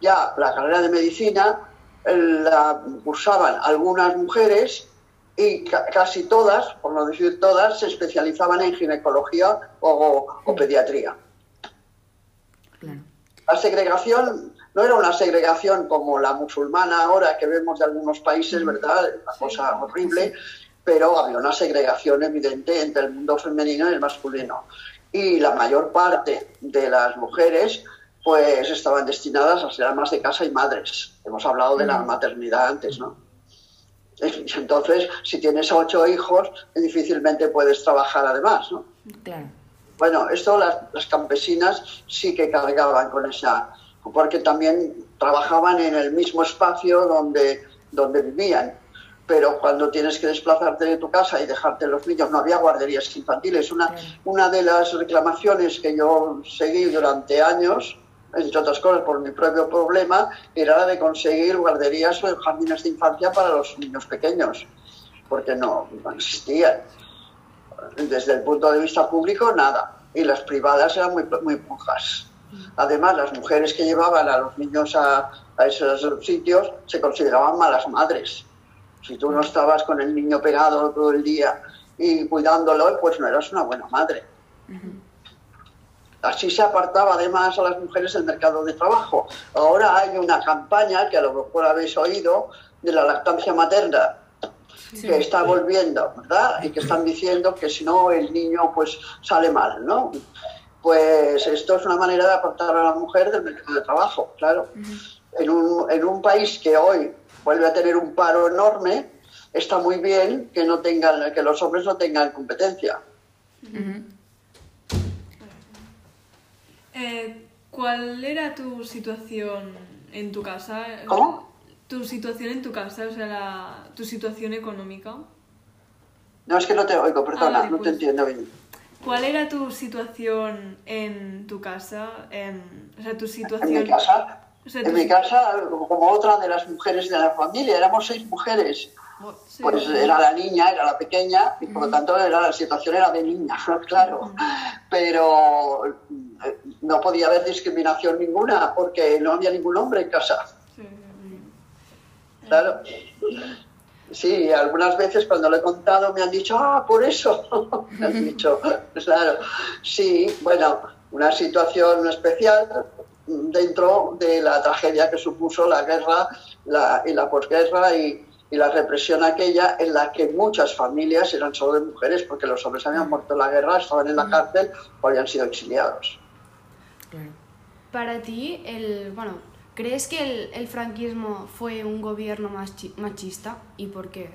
Ya la carrera de medicina eh, la cursaban algunas mujeres y ca- casi todas, por no decir todas, se especializaban en ginecología o, o pediatría. Claro. La segregación no era una segregación como la musulmana ahora que vemos de algunos países, ¿verdad? Una cosa horrible, pero había una segregación evidente entre el mundo femenino y el masculino. Y la mayor parte de las mujeres pues estaban destinadas a ser amas de casa y madres. Hemos hablado de la maternidad antes, ¿no? Entonces, si tienes ocho hijos, difícilmente puedes trabajar además, ¿no? Claro. Bueno, esto las, las campesinas sí que cargaban con esa, porque también trabajaban en el mismo espacio donde, donde vivían. Pero cuando tienes que desplazarte de tu casa y dejarte los niños, no había guarderías infantiles. Una, una de las reclamaciones que yo seguí durante años, entre otras cosas por mi propio problema, era la de conseguir guarderías o jardines de infancia para los niños pequeños, porque no, no existían. Desde el punto de vista público, nada. Y las privadas eran muy, muy pujas. Además, las mujeres que llevaban a los niños a, a esos sitios se consideraban malas madres. Si tú no estabas con el niño pegado todo el día y cuidándolo, pues no eras una buena madre. Así se apartaba además a las mujeres del mercado de trabajo. Ahora hay una campaña que a lo mejor habéis oído de la lactancia materna que está volviendo, ¿verdad? Y que están diciendo que si no el niño pues sale mal, ¿no? Pues esto es una manera de apartar a la mujer del mercado de trabajo, claro. en, un, en un país que hoy vuelve a tener un paro enorme, está muy bien que no tengan, que los hombres no tengan competencia. Eh, ¿Cuál era tu situación en tu casa? ¿Cómo? Tu situación en tu casa, o sea, la- tu situación económica. No, es que no te oigo, perdona, Ah, no te pues. entiendo bien. ¿Cuál era tu situación en tu casa? En- o sea, tu En situación... mi casa, O sea, en mi casa, como otra de las mujeres de la familia, éramos seis mujeres. Sí. Pues era la niña, era la pequeña, y por lo tanto era, la situación era de niña, claro. Pero eh, no podía haber discriminación ninguna porque no había ningún hombre en casa. Claro. Sí, algunas veces cuando lo he contado me han dicho, ah, por eso. me han dicho, claro. Sí, bueno, una situación especial dentro de la tragedia que supuso la guerra la, y la posguerra y, y la represión aquella en la que muchas familias eran solo de mujeres porque los hombres habían muerto en la guerra, estaban en la cárcel o habían sido exiliados. Para ti, el, bueno, ¿crees que el, el franquismo fue un gobierno machi- machista y por qué?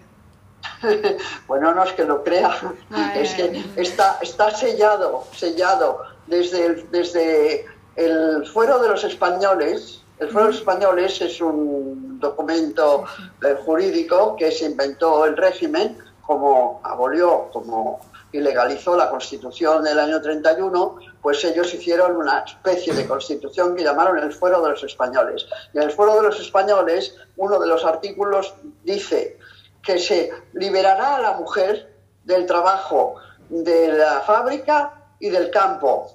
Bueno, no es que lo crea, Vale, es que está, está sellado, sellado desde el, desde el fuero de los españoles. El fuero de los españoles es un documento eh, jurídico que se inventó el régimen, como abolió, como ilegalizó la constitución del año 31, pues ellos hicieron una especie de constitución que llamaron el fuero de los españoles. Y en el fuero de los españoles, uno de los artículos dice que se liberará a la mujer del trabajo de la fábrica y del campo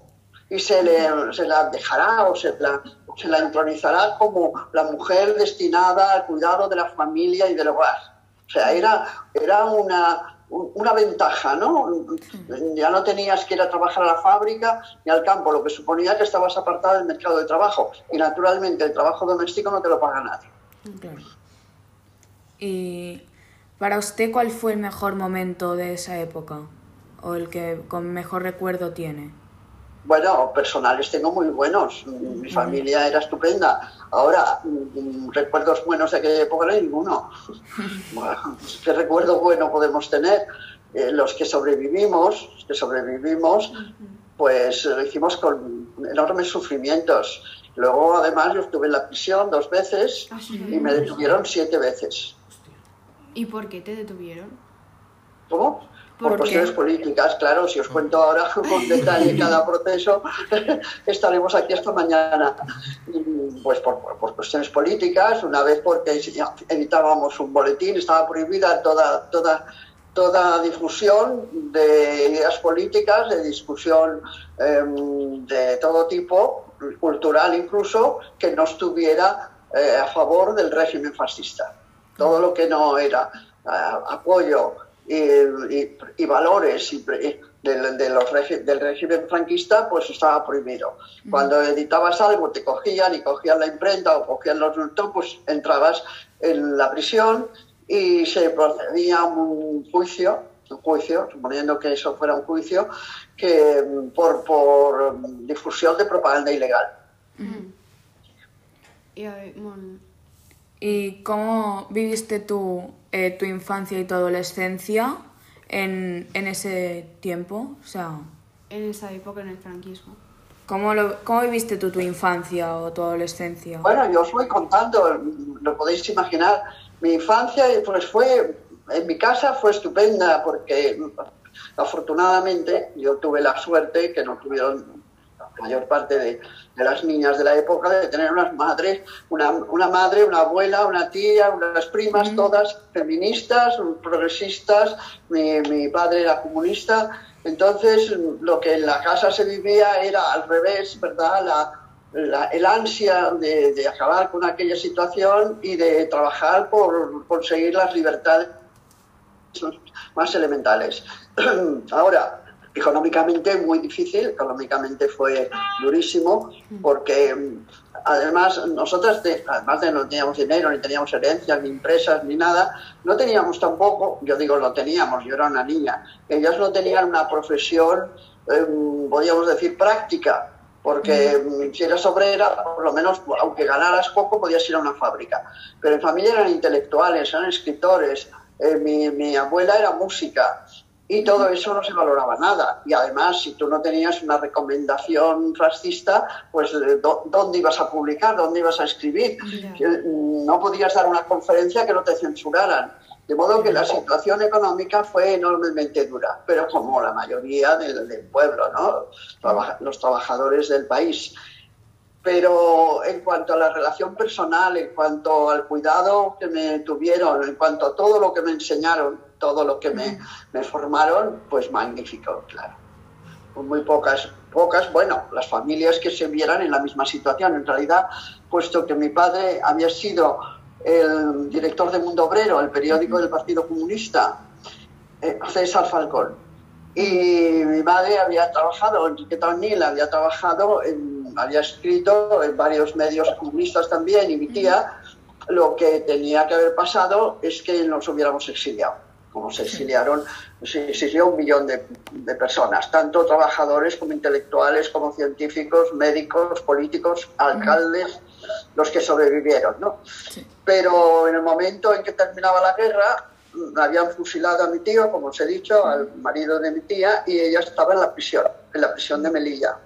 y se, le, se la dejará o se la, se la entronizará como la mujer destinada al cuidado de la familia y del hogar. O sea, era, era una, un- una ventaja, ¿no? Ya no tenías que ir a trabajar a la fábrica ni al campo, lo que suponía que estabas apartada del mercado de trabajo. Y naturalmente el trabajo doméstico no te lo paga nadie. Claro. Y para usted, ¿cuál fue el mejor momento de esa época? ¿O el que con mejor recuerdo tiene? Bueno, personales tengo muy buenos. Mi familia era estupenda. Ahora, mm, recuerdos buenos de aquella época no hay ninguno. Bueno, ¿Qué recuerdo bueno podemos tener? Eh, los que sobrevivimos, los que sobrevivimos, pues lo hicimos con enormes sufrimientos. Luego, además, yo estuve en la prisión dos veces y me detuvieron siete veces. ¿Y por qué te detuvieron? ¿Cómo? ¿Por cuestiones políticas, claro. Si os cuento ahora con detalle cada proceso, estaremos aquí hasta mañana. Y, Pues por, por- por cuestiones políticas, una vez porque editábamos un boletín, estaba prohibida toda, toda, toda difusión de ideas políticas, de discusión em, de todo tipo, cultural incluso, que no estuviera eh, a favor del régimen fascista. Todo lo que no era eh, apoyo y, y- valores y del, de los del régimen franquista, pues estaba prohibido. Cuando editabas algo, te cogían y cogían la imprenta o cogían los lectores, pues entrabas en la prisión y se procedía a un juicio, un juicio, suponiendo que eso fuera un juicio, que por, por difusión de propaganda ilegal. Y, bueno, ¿Y cómo viviste tú eh, tu infancia y tu adolescencia en, en ese tiempo? O sea, en esa época, en el franquismo. ¿Cómo, lo, ¿Cómo viviste tú tu infancia o tu adolescencia? Bueno, yo os voy contando, lo podéis imaginar. Mi infancia pues fue, en mi casa fue estupenda porque afortunadamente yo tuve la suerte que no tuvieron mayor parte de, de las niñas de la época de tener unas madres, una, una madre, una abuela, una tía, unas primas, todas feministas, progresistas, mi, mi padre era comunista, entonces lo que en la casa se vivía era al revés, ¿verdad? La, la, el ansia de, de, acabar con aquella situación y de trabajar por conseguir las libertades más elementales. Ahora, económicamente muy difícil, económicamente fue durísimo, porque además nosotras, de, además de no teníamos dinero, ni teníamos herencias, ni empresas, ni nada, no teníamos tampoco, yo digo no teníamos, yo era una niña, ellas no tenían una profesión, eh, podríamos decir, práctica, porque mm. si eras obrera, por lo menos, aunque ganaras poco, podías ir a una fábrica. Pero en familia eran intelectuales, eran escritores, eh, mi, mi abuela era música, y todo eso no se valoraba nada. Y además, si tú no tenías una recomendación fascista, pues ¿dónde ibas a publicar? ¿Dónde ibas a escribir? No podías dar una conferencia que no te censuraran. De modo que la situación económica fue enormemente dura, pero como la mayoría del, del pueblo, ¿no? los trabajadores del país. Pero en cuanto a la relación personal, en cuanto al cuidado que me tuvieron, en cuanto a todo lo que me enseñaron, todo lo que me, formaron, pues magnífico, claro. Muy pocas, pocas, bueno, las familias que se vieran en la misma situación. En realidad, puesto que mi padre había sido el director de Mundo Obrero, el periódico del Partido Comunista, eh, César Falcón, y mi madre había trabajado, Enriqueta O'Neill había trabajado, había escrito en varios medios comunistas también, y mi tía, lo que tenía que haber pasado es que nos hubiéramos exiliado como se exiliaron, se exilió un millón de, de, personas, tanto trabajadores como intelectuales, como científicos, médicos, políticos, alcaldes, los que sobrevivieron, ¿no? Sí. Pero en el momento en que terminaba la guerra, habían fusilado a mi tío, como os he dicho, al marido de mi tía, y ella estaba en la prisión, en la prisión de Melilla,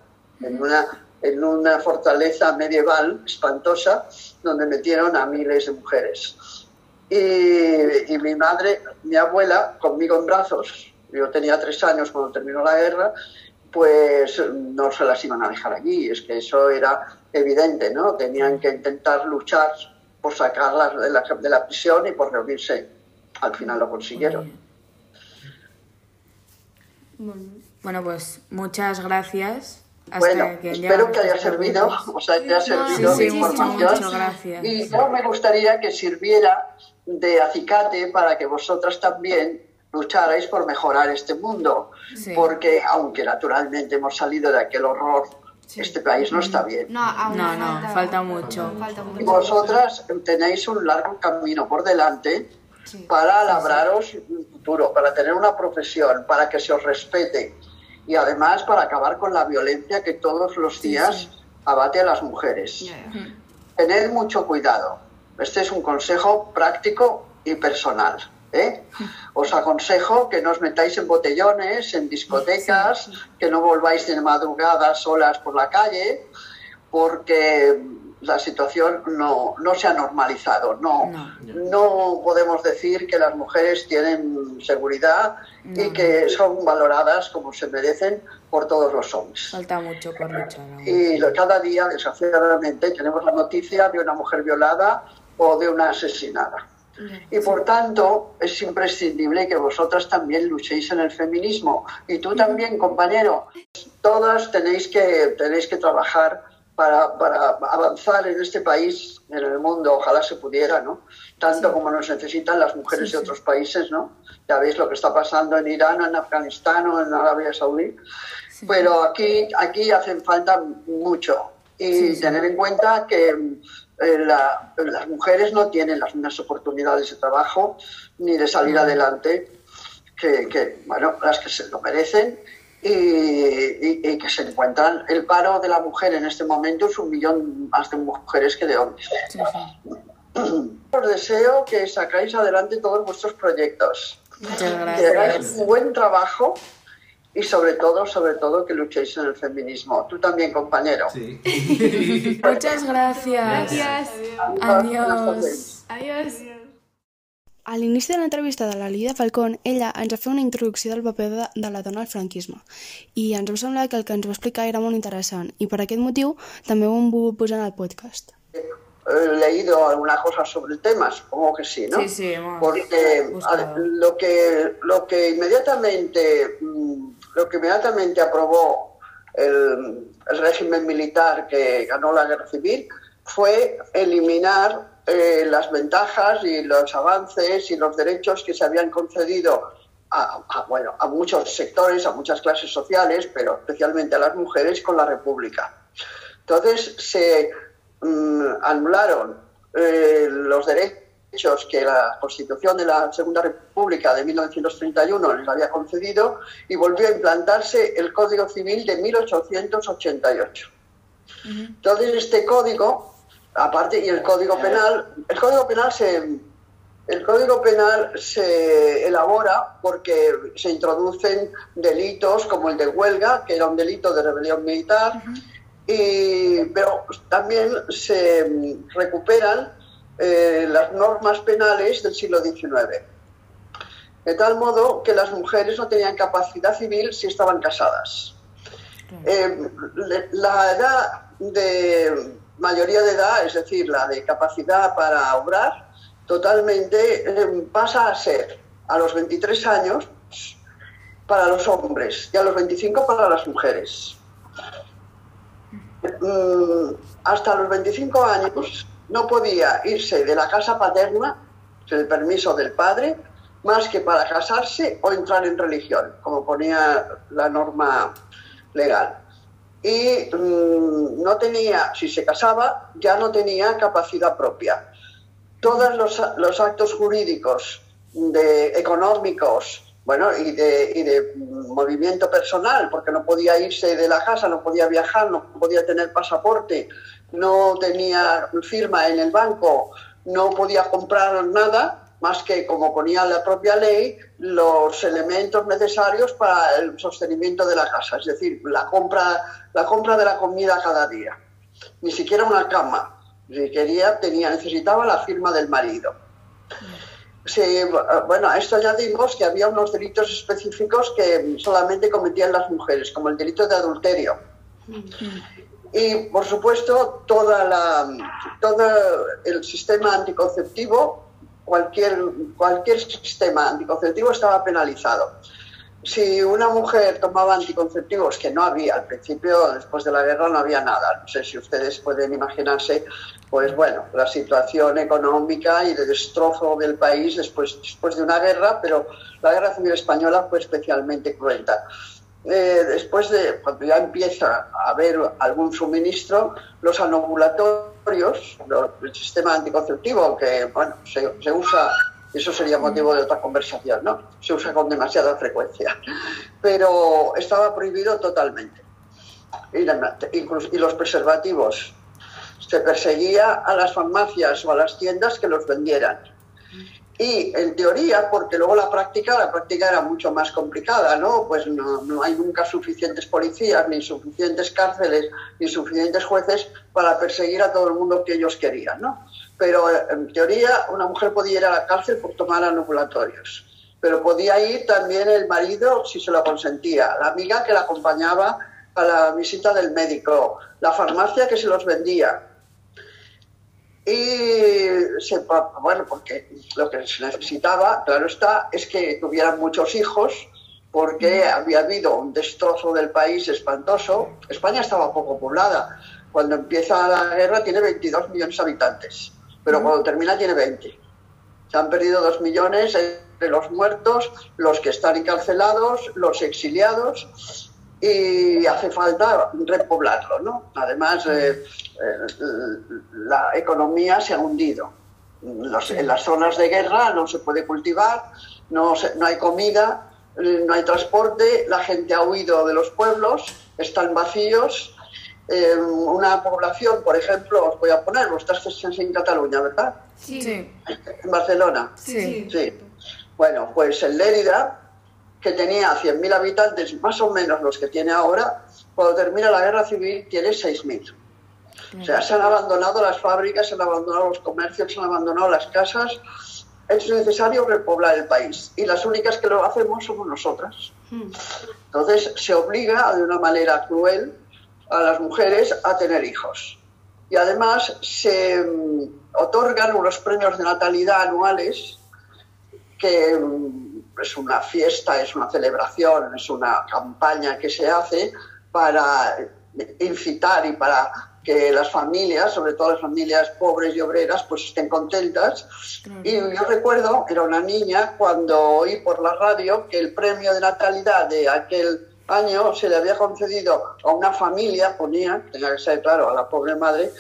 en una, en una fortaleza medieval espantosa, donde metieron a miles de mujeres. Y, y, mi madre, mi abuela, conmigo en brazos, yo tenía tres años cuando terminó la guerra, pues no se las iban a dejar allí. Es que eso era evidente, ¿no? Tenían que intentar luchar por sacarlas de la, de la prisión y por reunirse. Al final lo consiguieron. Bueno, pues muchas gracias. Hasta bueno, que espero que haya servido, o sea, que haya servido sí, sí, información. Mucho, mucho, gracias. Y yo me gustaría que sirviera de acicate para que vosotras también lucharais por mejorar este mundo, sí. porque aunque naturalmente hemos salido de aquel horror, sí. este país no está bien. No, aún no, no, falta, falta mucho. Falta mucho. Y vosotras tenéis un largo camino por delante sí. para labraros un futuro, para tener una profesión, para que se os respete y además para acabar con la violencia que todos los días abate a las mujeres. Yeah. Tened mucho cuidado. Este es un consejo práctico y personal. ¿eh? Os aconsejo que no os metáis en botellones, en discotecas, que no volváis de madrugada solas por la calle, porque la situación no, no se ha normalizado. No, no, no, podemos decir que las mujeres tienen seguridad no. y que son valoradas como se merecen por todos los hombres. Falta mucho por luchar. Y cada día, desgraciadamente, tenemos la noticia de una mujer violada o de una asesinada. Y por tanto, es imprescindible que vosotras también luchéis en el feminismo. Y tú también, compañero. Todas tenéis que, tenéis que trabajar para, para, avanzar en este país, en el mundo, ojalá se pudiera, ¿no? Tanto sí. como nos necesitan las mujeres sí, de otros países, ¿no? Ya veis lo que está pasando en Irán, en Afganistán o en Arabia Saudí. Pero aquí, aquí hacen falta mucho. Y tener en cuenta que eh, la, las mujeres no tienen las mismas oportunidades de trabajo ni de salir adelante que, que, bueno, las que se lo merecen. Y, y, y, que se encuentran. El paro de la mujer en este momento es un millón más de mujeres que de hombres. Sí, Os deseo que sacáis adelante todos vuestros proyectos, Muchas que hagáis un buen trabajo y sobre todo, sobre todo que luchéis en el feminismo. Tú también, compañero. Sí. Muchas gracias. Gràcies. Adiós. Adiós. A l'inici de l'entrevista de la Lídia Falcón, ella ens va fer una introducció del paper de, de la dona al franquisme i ens va semblar que el que ens va explicar era molt interessant i per aquest motiu també ho hem volgut posar en el podcast. He leído alguna cosa sobre el tema, supongo que sí, ¿no? Sí, sí, hemos Porque a lo que lo que inmediatamente mm, lo que inmediatamente aprobó el, régimen militar que ganó la guerra civil fue eliminar eh, las ventajas y los avances y los derechos que se habían concedido a, a, bueno, a muchos sectores, a muchas clases sociales, pero especialmente a las mujeres con la República. Entonces se mm, anularon eh, los derechos que la Constitución de la Segunda República de 1931 les había concedido y volvió a implantarse el Código Civil de 1888. Entonces este código, aparte y el Código Penal, el Código Penal se el Código Penal se elabora porque se introducen delitos como el de huelga, que era un delito de rebelión militar, y, pero también se recuperan eh, las normas penales del siglo XIX. De tal modo que las mujeres no tenían capacidad civil si estaban casadas. Eh, la edad de mayoría de edad, es decir, la de capacidad para obrar, totalmente eh, pasa a ser a los 23 años para los hombres y a los 25 para las mujeres. Mm, hasta los 25 años no podía irse de la casa paterna, sin el permiso del padre, más que para casarse o entrar en religión, como ponía la norma legal. Y mm, no tenía, si se casaba, ya no tenía capacidad propia. Todos los, los actos jurídicos de, económicos, bueno, y de, movimiento personal, porque no podía irse de la casa, no podía viajar, no podía tener pasaporte, no tenía firma en el banco, no podía comprar nada, más que, como ponía la propia ley, los elementos necesarios para el sostenimiento de la casa, es decir, la compra, la compra de la comida cada día. Ni siquiera una cama. Quería, tenía, necesitaba la firma del marido. Sí, bueno, a esto añadimos que había unos delitos específicos que solamente cometían las mujeres, como el delito de adulterio. Y, por supuesto, toda la, todo el sistema anticonceptivo, cualquier, cualquier sistema anticonceptivo estaba penalizado. Si una mujer tomaba anticonceptivos, que no había al principio, después de la guerra no había nada, no sé si ustedes pueden imaginarse, pues bueno, la situación económica y de destrozo del país después, después de una guerra, pero la guerra civil española fue especialmente cruenta. Eh, después de cuando ya empieza a haber algún suministro, los anovulatorios, el sistema anticonceptivo, que bueno, se, se usa, eso sería motivo de otra conversación, ¿no? Se usa con demasiada frecuencia, pero estaba prohibido totalmente. Y los preservativos, se perseguía a las farmacias o a las tiendas que los vendieran. Y en teoría, porque luego la práctica, la práctica era mucho más complicada, ¿no? Pues no, no hay nunca suficientes policías, ni suficientes cárceles, ni suficientes jueces para perseguir a todo el mundo que ellos querían, ¿no? Pero en teoría una mujer podía ir a la cárcel por tomar anovulatorios. Pero podía ir también el marido si se lo consentía, la amiga que la acompañaba a la visita del médico, la farmacia que se los vendía, y se, bueno, porque lo que se necesitaba, claro está, es que tuvieran muchos hijos, porque había habido un destrozo del país espantoso. España estaba poco poblada. Cuando empieza la guerra tiene 22 millones de habitantes, pero cuando termina tiene 20. Se han perdido 2 millones entre los muertos, los que están encarcelados, los exiliados, y hace falta repoblarlo, ¿no? Además, eh, eh, la economía se ha hundido. Los- en las zonas de guerra no se puede cultivar, no, se- no hay comida, eh, no hay transporte, la gente ha huido de los pueblos, están vacíos. Eh, una población, por ejemplo, os voy a poner, vosotras estáis en Cataluña, ¿verdad? Sí. En Barcelona. Sí. Sí. Bueno, pues en Lérida que tenía 100.000 habitantes, más o menos los que tiene ahora, cuando termina la guerra civil tiene 6.000. O sea, se han abandonado las fábricas, se han abandonado los comercios, se han abandonado las casas. Es necesario repoblar el país y las únicas que lo hacemos somos nosotras. Entonces se obliga de una manera cruel a las mujeres a tener hijos. Y además se mm, otorgan unos premios de natalidad anuales que mm, es una fiesta, es una celebración, es una campaña que se hace para incitar y para que las familias, sobre todo las familias pobres y obreras, pues estén contentas. Y yo recuerdo, era una niña, cuando oí por la radio que el premio de natalidad de aquel año se le había concedido a una familia, ponía, tenía que ser claro, a la pobre madre,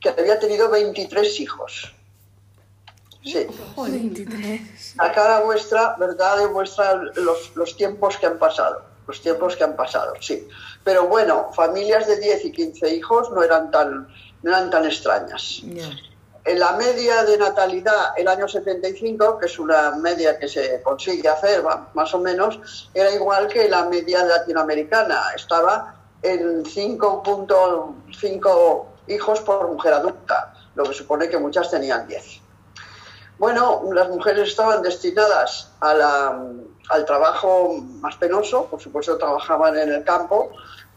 que había tenido 23 hijos. Sí. 23. La cara vuestra, ¿verdad? Demuestra los, los tiempos que han pasado. Los tiempos que han pasado, sí. Pero bueno, familias de 10 y 15 hijos no eran tan, no eran tan extrañas. En la media de natalidad, el año 75, que es una media que se consigue hacer va, más o menos, era igual que la media latinoamericana. Estaba en 5.5 hijos por mujer adulta, lo que supone que muchas tenían 10. Bueno, las mujeres estaban destinadas a la- al trabajo más penoso, por supuesto trabajaban en el campo,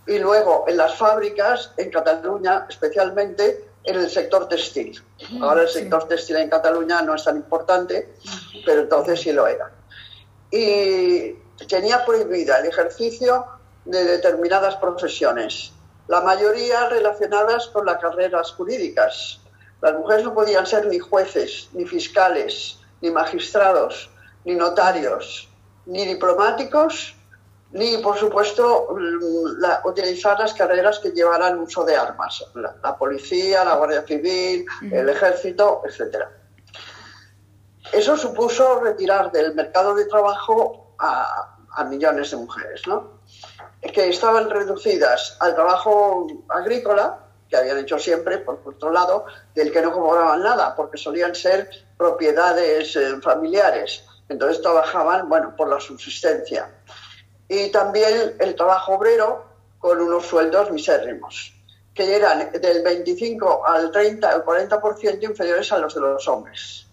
y luego en las fábricas, en Cataluña especialmente, en el sector textil. Ahora el sector textil en Cataluña no es tan importante, pero entonces sí lo era. Y tenía prohibida el ejercicio de determinadas profesiones, la mayoría relacionadas con las carreras jurídicas. Las mujeres no podían ser ni jueces, ni fiscales, ni magistrados, ni notarios, ni diplomáticos, ni, por supuesto, mm, la- utilizar las carreras que llevaran uso de armas, la, la policía, la Guardia Civil, el ejército, etcétera. Eso supuso retirar del mercado de trabajo a, a millones de mujeres, ¿no? que estaban reducidas al trabajo agrícola, que habían hecho siempre, por otro lado, del que no cobraban nada, porque solían ser propiedades eh, familiares. Entonces trabajaban, bueno, por la subsistencia. Y también el trabajo obrero con unos sueldos misérrimos, que eran del 25 al 30, al 40% inferiores a los de los hombres.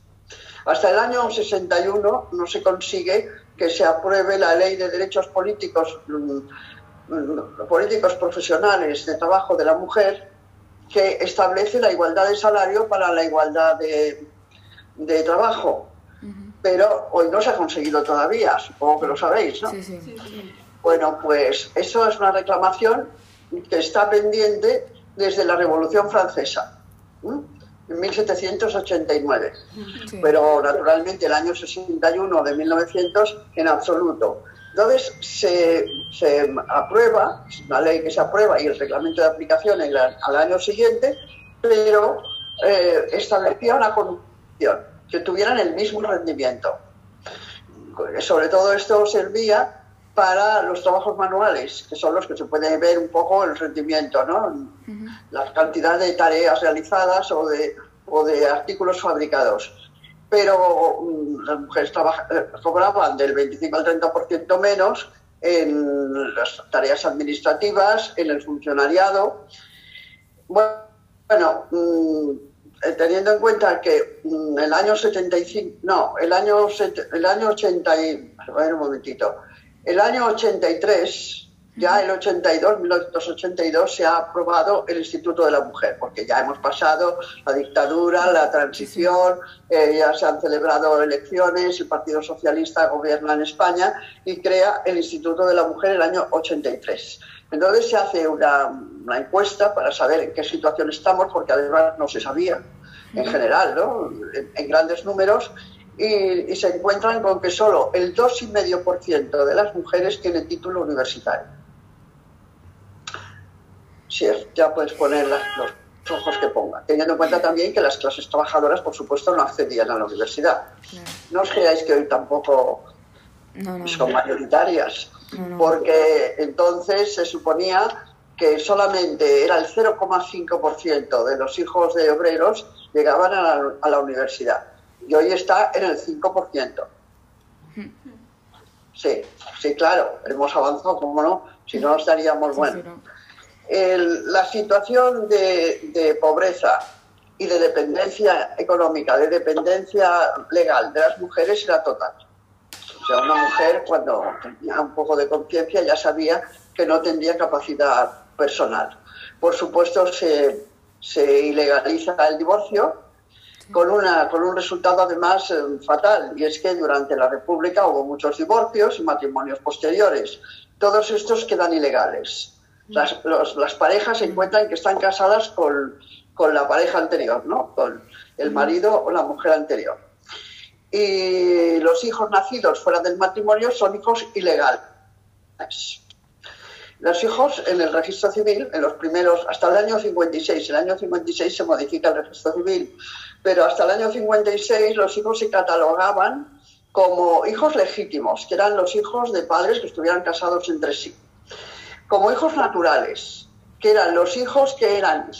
Hasta el año 61 no se consigue que se apruebe la ley de derechos políticos, mm, mm, políticos profesionales de trabajo de la mujer que establece la igualdad de salario para la igualdad de, de trabajo. Pero hoy no se ha conseguido todavía, supongo que lo sabéis, ¿no? Sí, sí. Bueno, pues eso es una reclamación que está pendiente desde la Revolución Francesa, ¿m? en 1789. Sí. Pero naturalmente el año 61 de 1900 en absoluto. Entonces se, se aprueba, es una ley que se aprueba y el reglamento de aplicación al año siguiente, pero eh, establecía una condición, que tuvieran el mismo rendimiento. Sobre todo esto servía para los trabajos manuales, que son los que se puede ver un poco el rendimiento, ¿no? La cantidad de tareas realizadas o de, o de artículos fabricados. Pero mm, las mujeres eh, cobraban del 25 al 30% menos en las tareas administrativas, en el funcionariado. Bueno, mm, eh, teniendo en cuenta que mm, el año 75, no, el año, el año 80, y, a ver un momentito, el año 83, ya el 82, 1982, se ha aprobado el Instituto de la Mujer, porque ya hemos pasado la dictadura, la transición, eh, ya se han celebrado elecciones, el Partido Socialista gobierna en España y crea el Instituto de la Mujer el año 83. Entonces se hace una, una encuesta para saber en qué situación estamos, porque además no se sabía en general, ¿no? en, en grandes números, y, y se encuentran con que solo el 2,5% de las mujeres tienen título universitario. Sí, ya puedes poner las- los ojos que ponga, teniendo en cuenta también que las clases trabajadoras, por supuesto, no accedían a la universidad. No os creáis que hoy tampoco No, no. son mayoritarias, porque entonces se suponía que solamente era el 0,5% de los hijos de obreros llegaban a la, a la universidad y hoy está en el 5%. Sí, sí, claro, hemos avanzado, como no, si no estaríamos bueno. El- la situación de, pobreza y de dependencia económica, de dependencia legal de las mujeres era total. O sea, una mujer cuando tenía un poco de conciencia ya sabía que no tendría capacidad personal. Por supuesto, se, se ilegaliza el divorcio con, una, con un resultado además eh, fatal, y es que durante la República hubo muchos divorcios y matrimonios posteriores. Todos estos quedan ilegales. Las, los- las parejas se encuentran que están casadas con, con la pareja anterior, ¿no? con el marido o la mujer anterior. Y los hijos nacidos fuera del matrimonio son hijos ilegales. Los hijos en el registro civil, en los primeros, hasta el año 56, el año 56 se modifica el registro civil, pero hasta el año 56 los hijos se catalogaban como hijos legítimos, que eran los hijos de padres que estuvieran casados entre sí, como hijos naturales, que eran los hijos que eran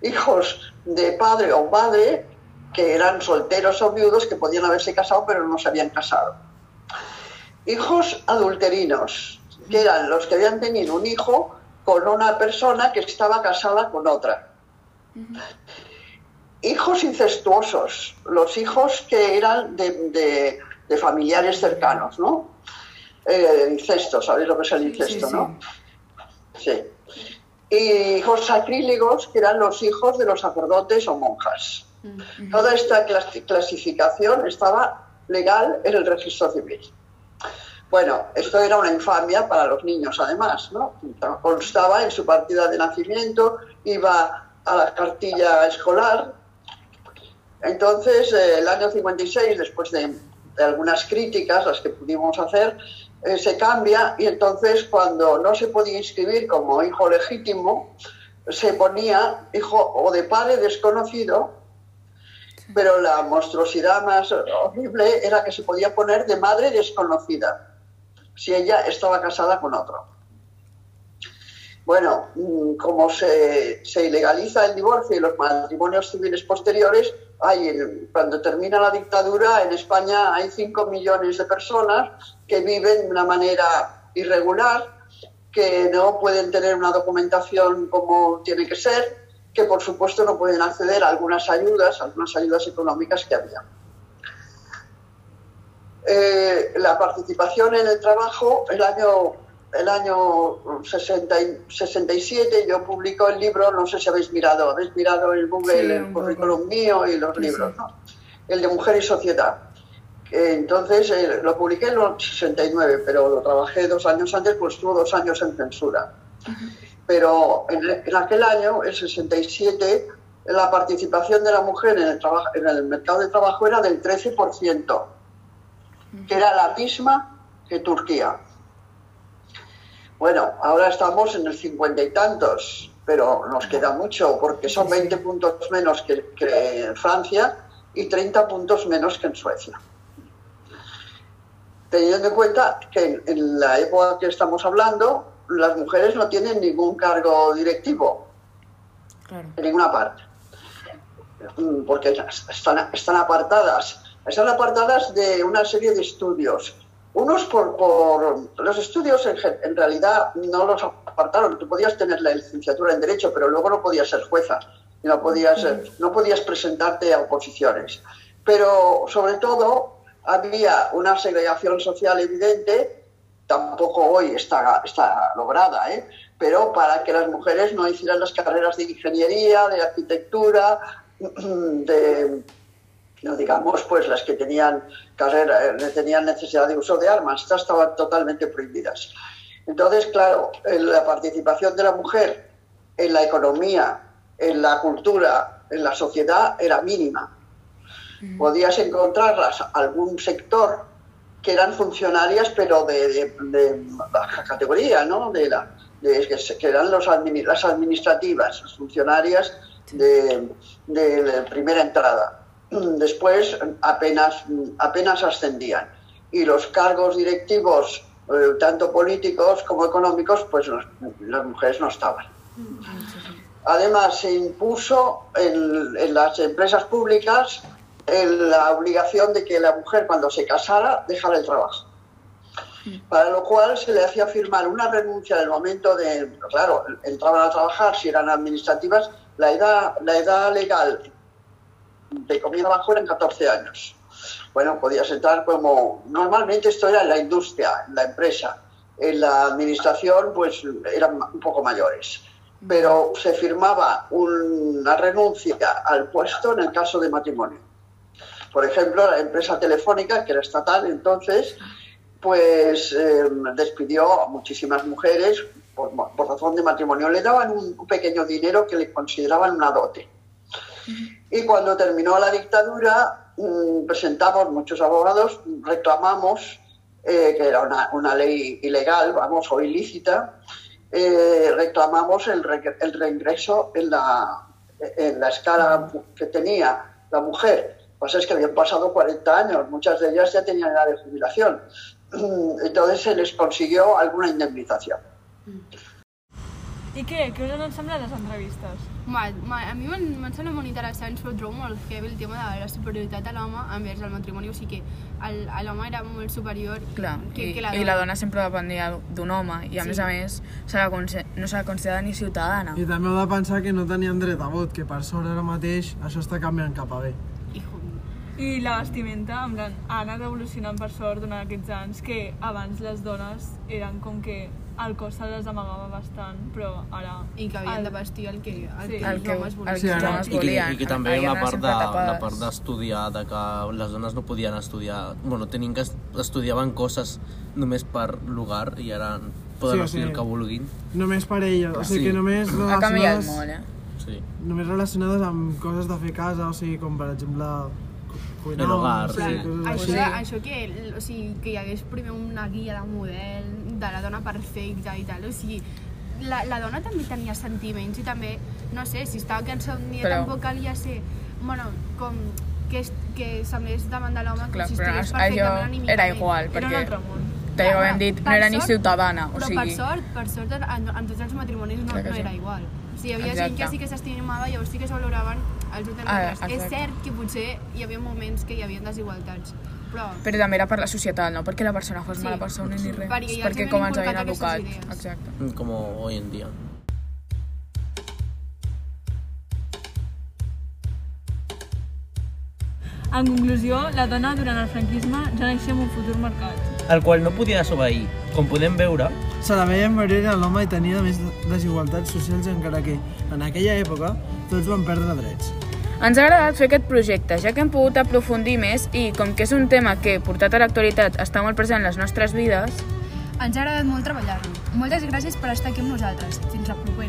hijos de padre o madre, que eran solteros o viudos, que podían haberse casado pero no se habían casado. Hijos adulterinos, que eran los que habían tenido un hijo con una persona que estaba casada con otra. Hijos incestuosos, los hijos que eran de, de- de familiares cercanos, ¿no? Eh, incesto, ¿sabéis lo que es el incesto, no? Sí. Y hijos sacrílegos, que eran los hijos de los sacerdotes o monjas. Toda esta clas- clasificación estaba legal en el registro civil. Bueno, esto era una infamia para los niños, además, ¿no? Constaba en su partida de nacimiento, iba a la cartilla escolar. Entonces, eh, el año 56, después de, de algunas críticas, las que pudimos hacer, eh, se cambia y entonces cuando no se podía inscribir como hijo legítimo, se ponía hijo o de padre desconocido, pero la monstruosidad más horrible era que se podía poner de madre desconocida si ella estaba casada con otro. Bueno, mm, como se, se ilegaliza el divorcio y los matrimonios civiles posteriores, hay, cuando termina la dictadura en España hay 5 millones de personas que viven de una manera irregular, que no pueden tener una documentación como tiene que ser, que por supuesto no pueden acceder a algunas ayudas, algunas ayudas económicas que había. Eh, la participación en el trabajo, el año, el año 60 y- 67 yo publico el libro, no sé si habéis mirado, habéis mirado en Google Sí, el currículum mío y los Sí, libros, sí. ¿no? el de Mujer y Sociedad. Entonces eh, lo publiqué en el 69, pero lo trabajé dos años antes, pues estuvo dos años en censura. Pero en, en aquel año, el 67, la participación de la mujer en el, en el mercado de trabajo era del 13%, que era la misma que Turquía. Bueno, ahora estamos en el 50 y tantos, pero nos queda mucho, porque son 20 puntos menos que, que en Francia y 30 puntos menos que en Suecia teniendo en cuenta que en, en la época que estamos hablando, las mujeres no tienen ningún cargo directivo Claro. en ninguna parte, Mm, porque están, están apartadas, están apartadas de una serie de estudios. Unos por, por los estudios en, en realidad no los apartaron. Tú podías tener la licenciatura en derecho, pero luego no podías ser jueza, y no podías, eh, no podías presentarte a oposiciones. Pero sobre todo había una segregación social evidente, tampoco hoy está, está lograda, ¿eh? pero para que las mujeres no hicieran las carreras de ingeniería, de arquitectura, de, no digamos, pues las que tenían carrera, eh, tenían necesidad de uso de armas, estas estaban totalmente prohibidas. Entonces, claro, la participación de la mujer en la economía, en la cultura, en la sociedad era mínima. Podías encontrarlas algún sector que eran funcionarias, pero de, de- de baja categoría, ¿no? De la, de- que, eran los las administrativas, las funcionarias de, de primera entrada. Después apenas, apenas ascendían. Y los cargos directivos, eh, tanto políticos como económicos, pues las, las mujeres no estaban. Además, se impuso en, en las empresas públicas la obligación de que la mujer cuando se casara dejara el trabajo. para lo cual se le hacía firmar una renuncia en el momento de, claro, entraban a trabajar, si eran administrativas, la edad, la edad legal de comida abajo eran 14 años. Bueno, podías entrar como, normalmente esto era en la industria, en la empresa, en la administración pues eran un poco mayores, pero se firmaba una renuncia al puesto en el caso de matrimonio. Por ejemplo, la empresa telefónica, que era estatal entonces, pues eh, despidió a muchísimas mujeres por, por, razón de matrimonio. Le daban un pequeño dinero que le consideraban una dote. Y cuando terminó la dictadura, mmm, presentamos muchos abogados, reclamamos eh, que era una, una, ley ilegal, vamos, o ilícita, eh, reclamamos el, re, el reingreso en la, en la escala que tenía la mujer. Pues es que habían pasado 40 años, muchas de ellas ya tenían edad de jubilación. Entonces se les consiguió alguna indemnización. I què? Què us han semblat les entrevistes? Ma, ma, a mi m'han semblat molt interessants, però trobo molt heavy el tema de la superioritat de l'home envers el matrimoni, o sigui que l'home era molt superior Clar, que, i, que la i la dona sempre depenia d'un home, i a Sí. més a més se la no se la considera ni ciutadana. I també heu de pensar que no tenien dret a vot, que per sort ara mateix això està canviant cap a bé. I la vestimenta, en plan, ha anat evolucionant per sort durant aquests anys, que abans les dones eren com que el cos se les amagava bastant, però ara... I que havien de vestir el que, el Sí. que El els que- homes volien. el que els homes I que, i que també d'anar part de- la part d'estudiar, de que les dones no podien estudiar, bueno, tenien que est- estudiaven coses només per lugar i ara poden Sí, estudiar sigui, el que vulguin. Només per ella, o sigui Sí. que només Ha canviat molt, eh? Sí. només relacionades amb coses de fer casa, o sigui, com per exemple cuinar, El hogar, o sí. coses Això, de, això que, o sigui, que hi hagués primer una guia de model de la dona perfecta i tal, o sigui, la, la dona també tenia sentiments i també, no sé, si estava cansada un dia Però- tampoc calia ser, bueno, com que, es- que semblés davant de l'home com si estigués perfectament anímicament. era igual, Era un perquè altre món. que ja ho Clar, hem dit, no era ni sort- ciutadana, o Però sigui... per sort, per sort en, en tots els matrimonis no, no sí. era igual. O sigui, hi havia Exacte. gent que sí que s'estimava i llavors sí que es valoraven els dels Ah. És cert que potser hi havia moments que hi havia desigualtats, però Però també era per la societat, no perquè la persona fos Sí. mala persona ni res. Perquè ja perquè com ens havien educat. idees. Exacte. Como hoy en día. En conclusió, la dona durant el franquisme ja naixia amb un futur marcat. El qual no podia desobeir. Com podem veure, Se la veia enverera a l'home i tenia més desigualtats socials encara que, en aquella època, tots van perdre drets. Ens ha agradat fer aquest projecte, ja que hem pogut aprofundir més i, com que és un tema que, portat a l'actualitat, està molt present en les nostres vides, ens ha agradat molt treballar-lo. Moltes gràcies per estar aquí amb nosaltres. Fins la propera.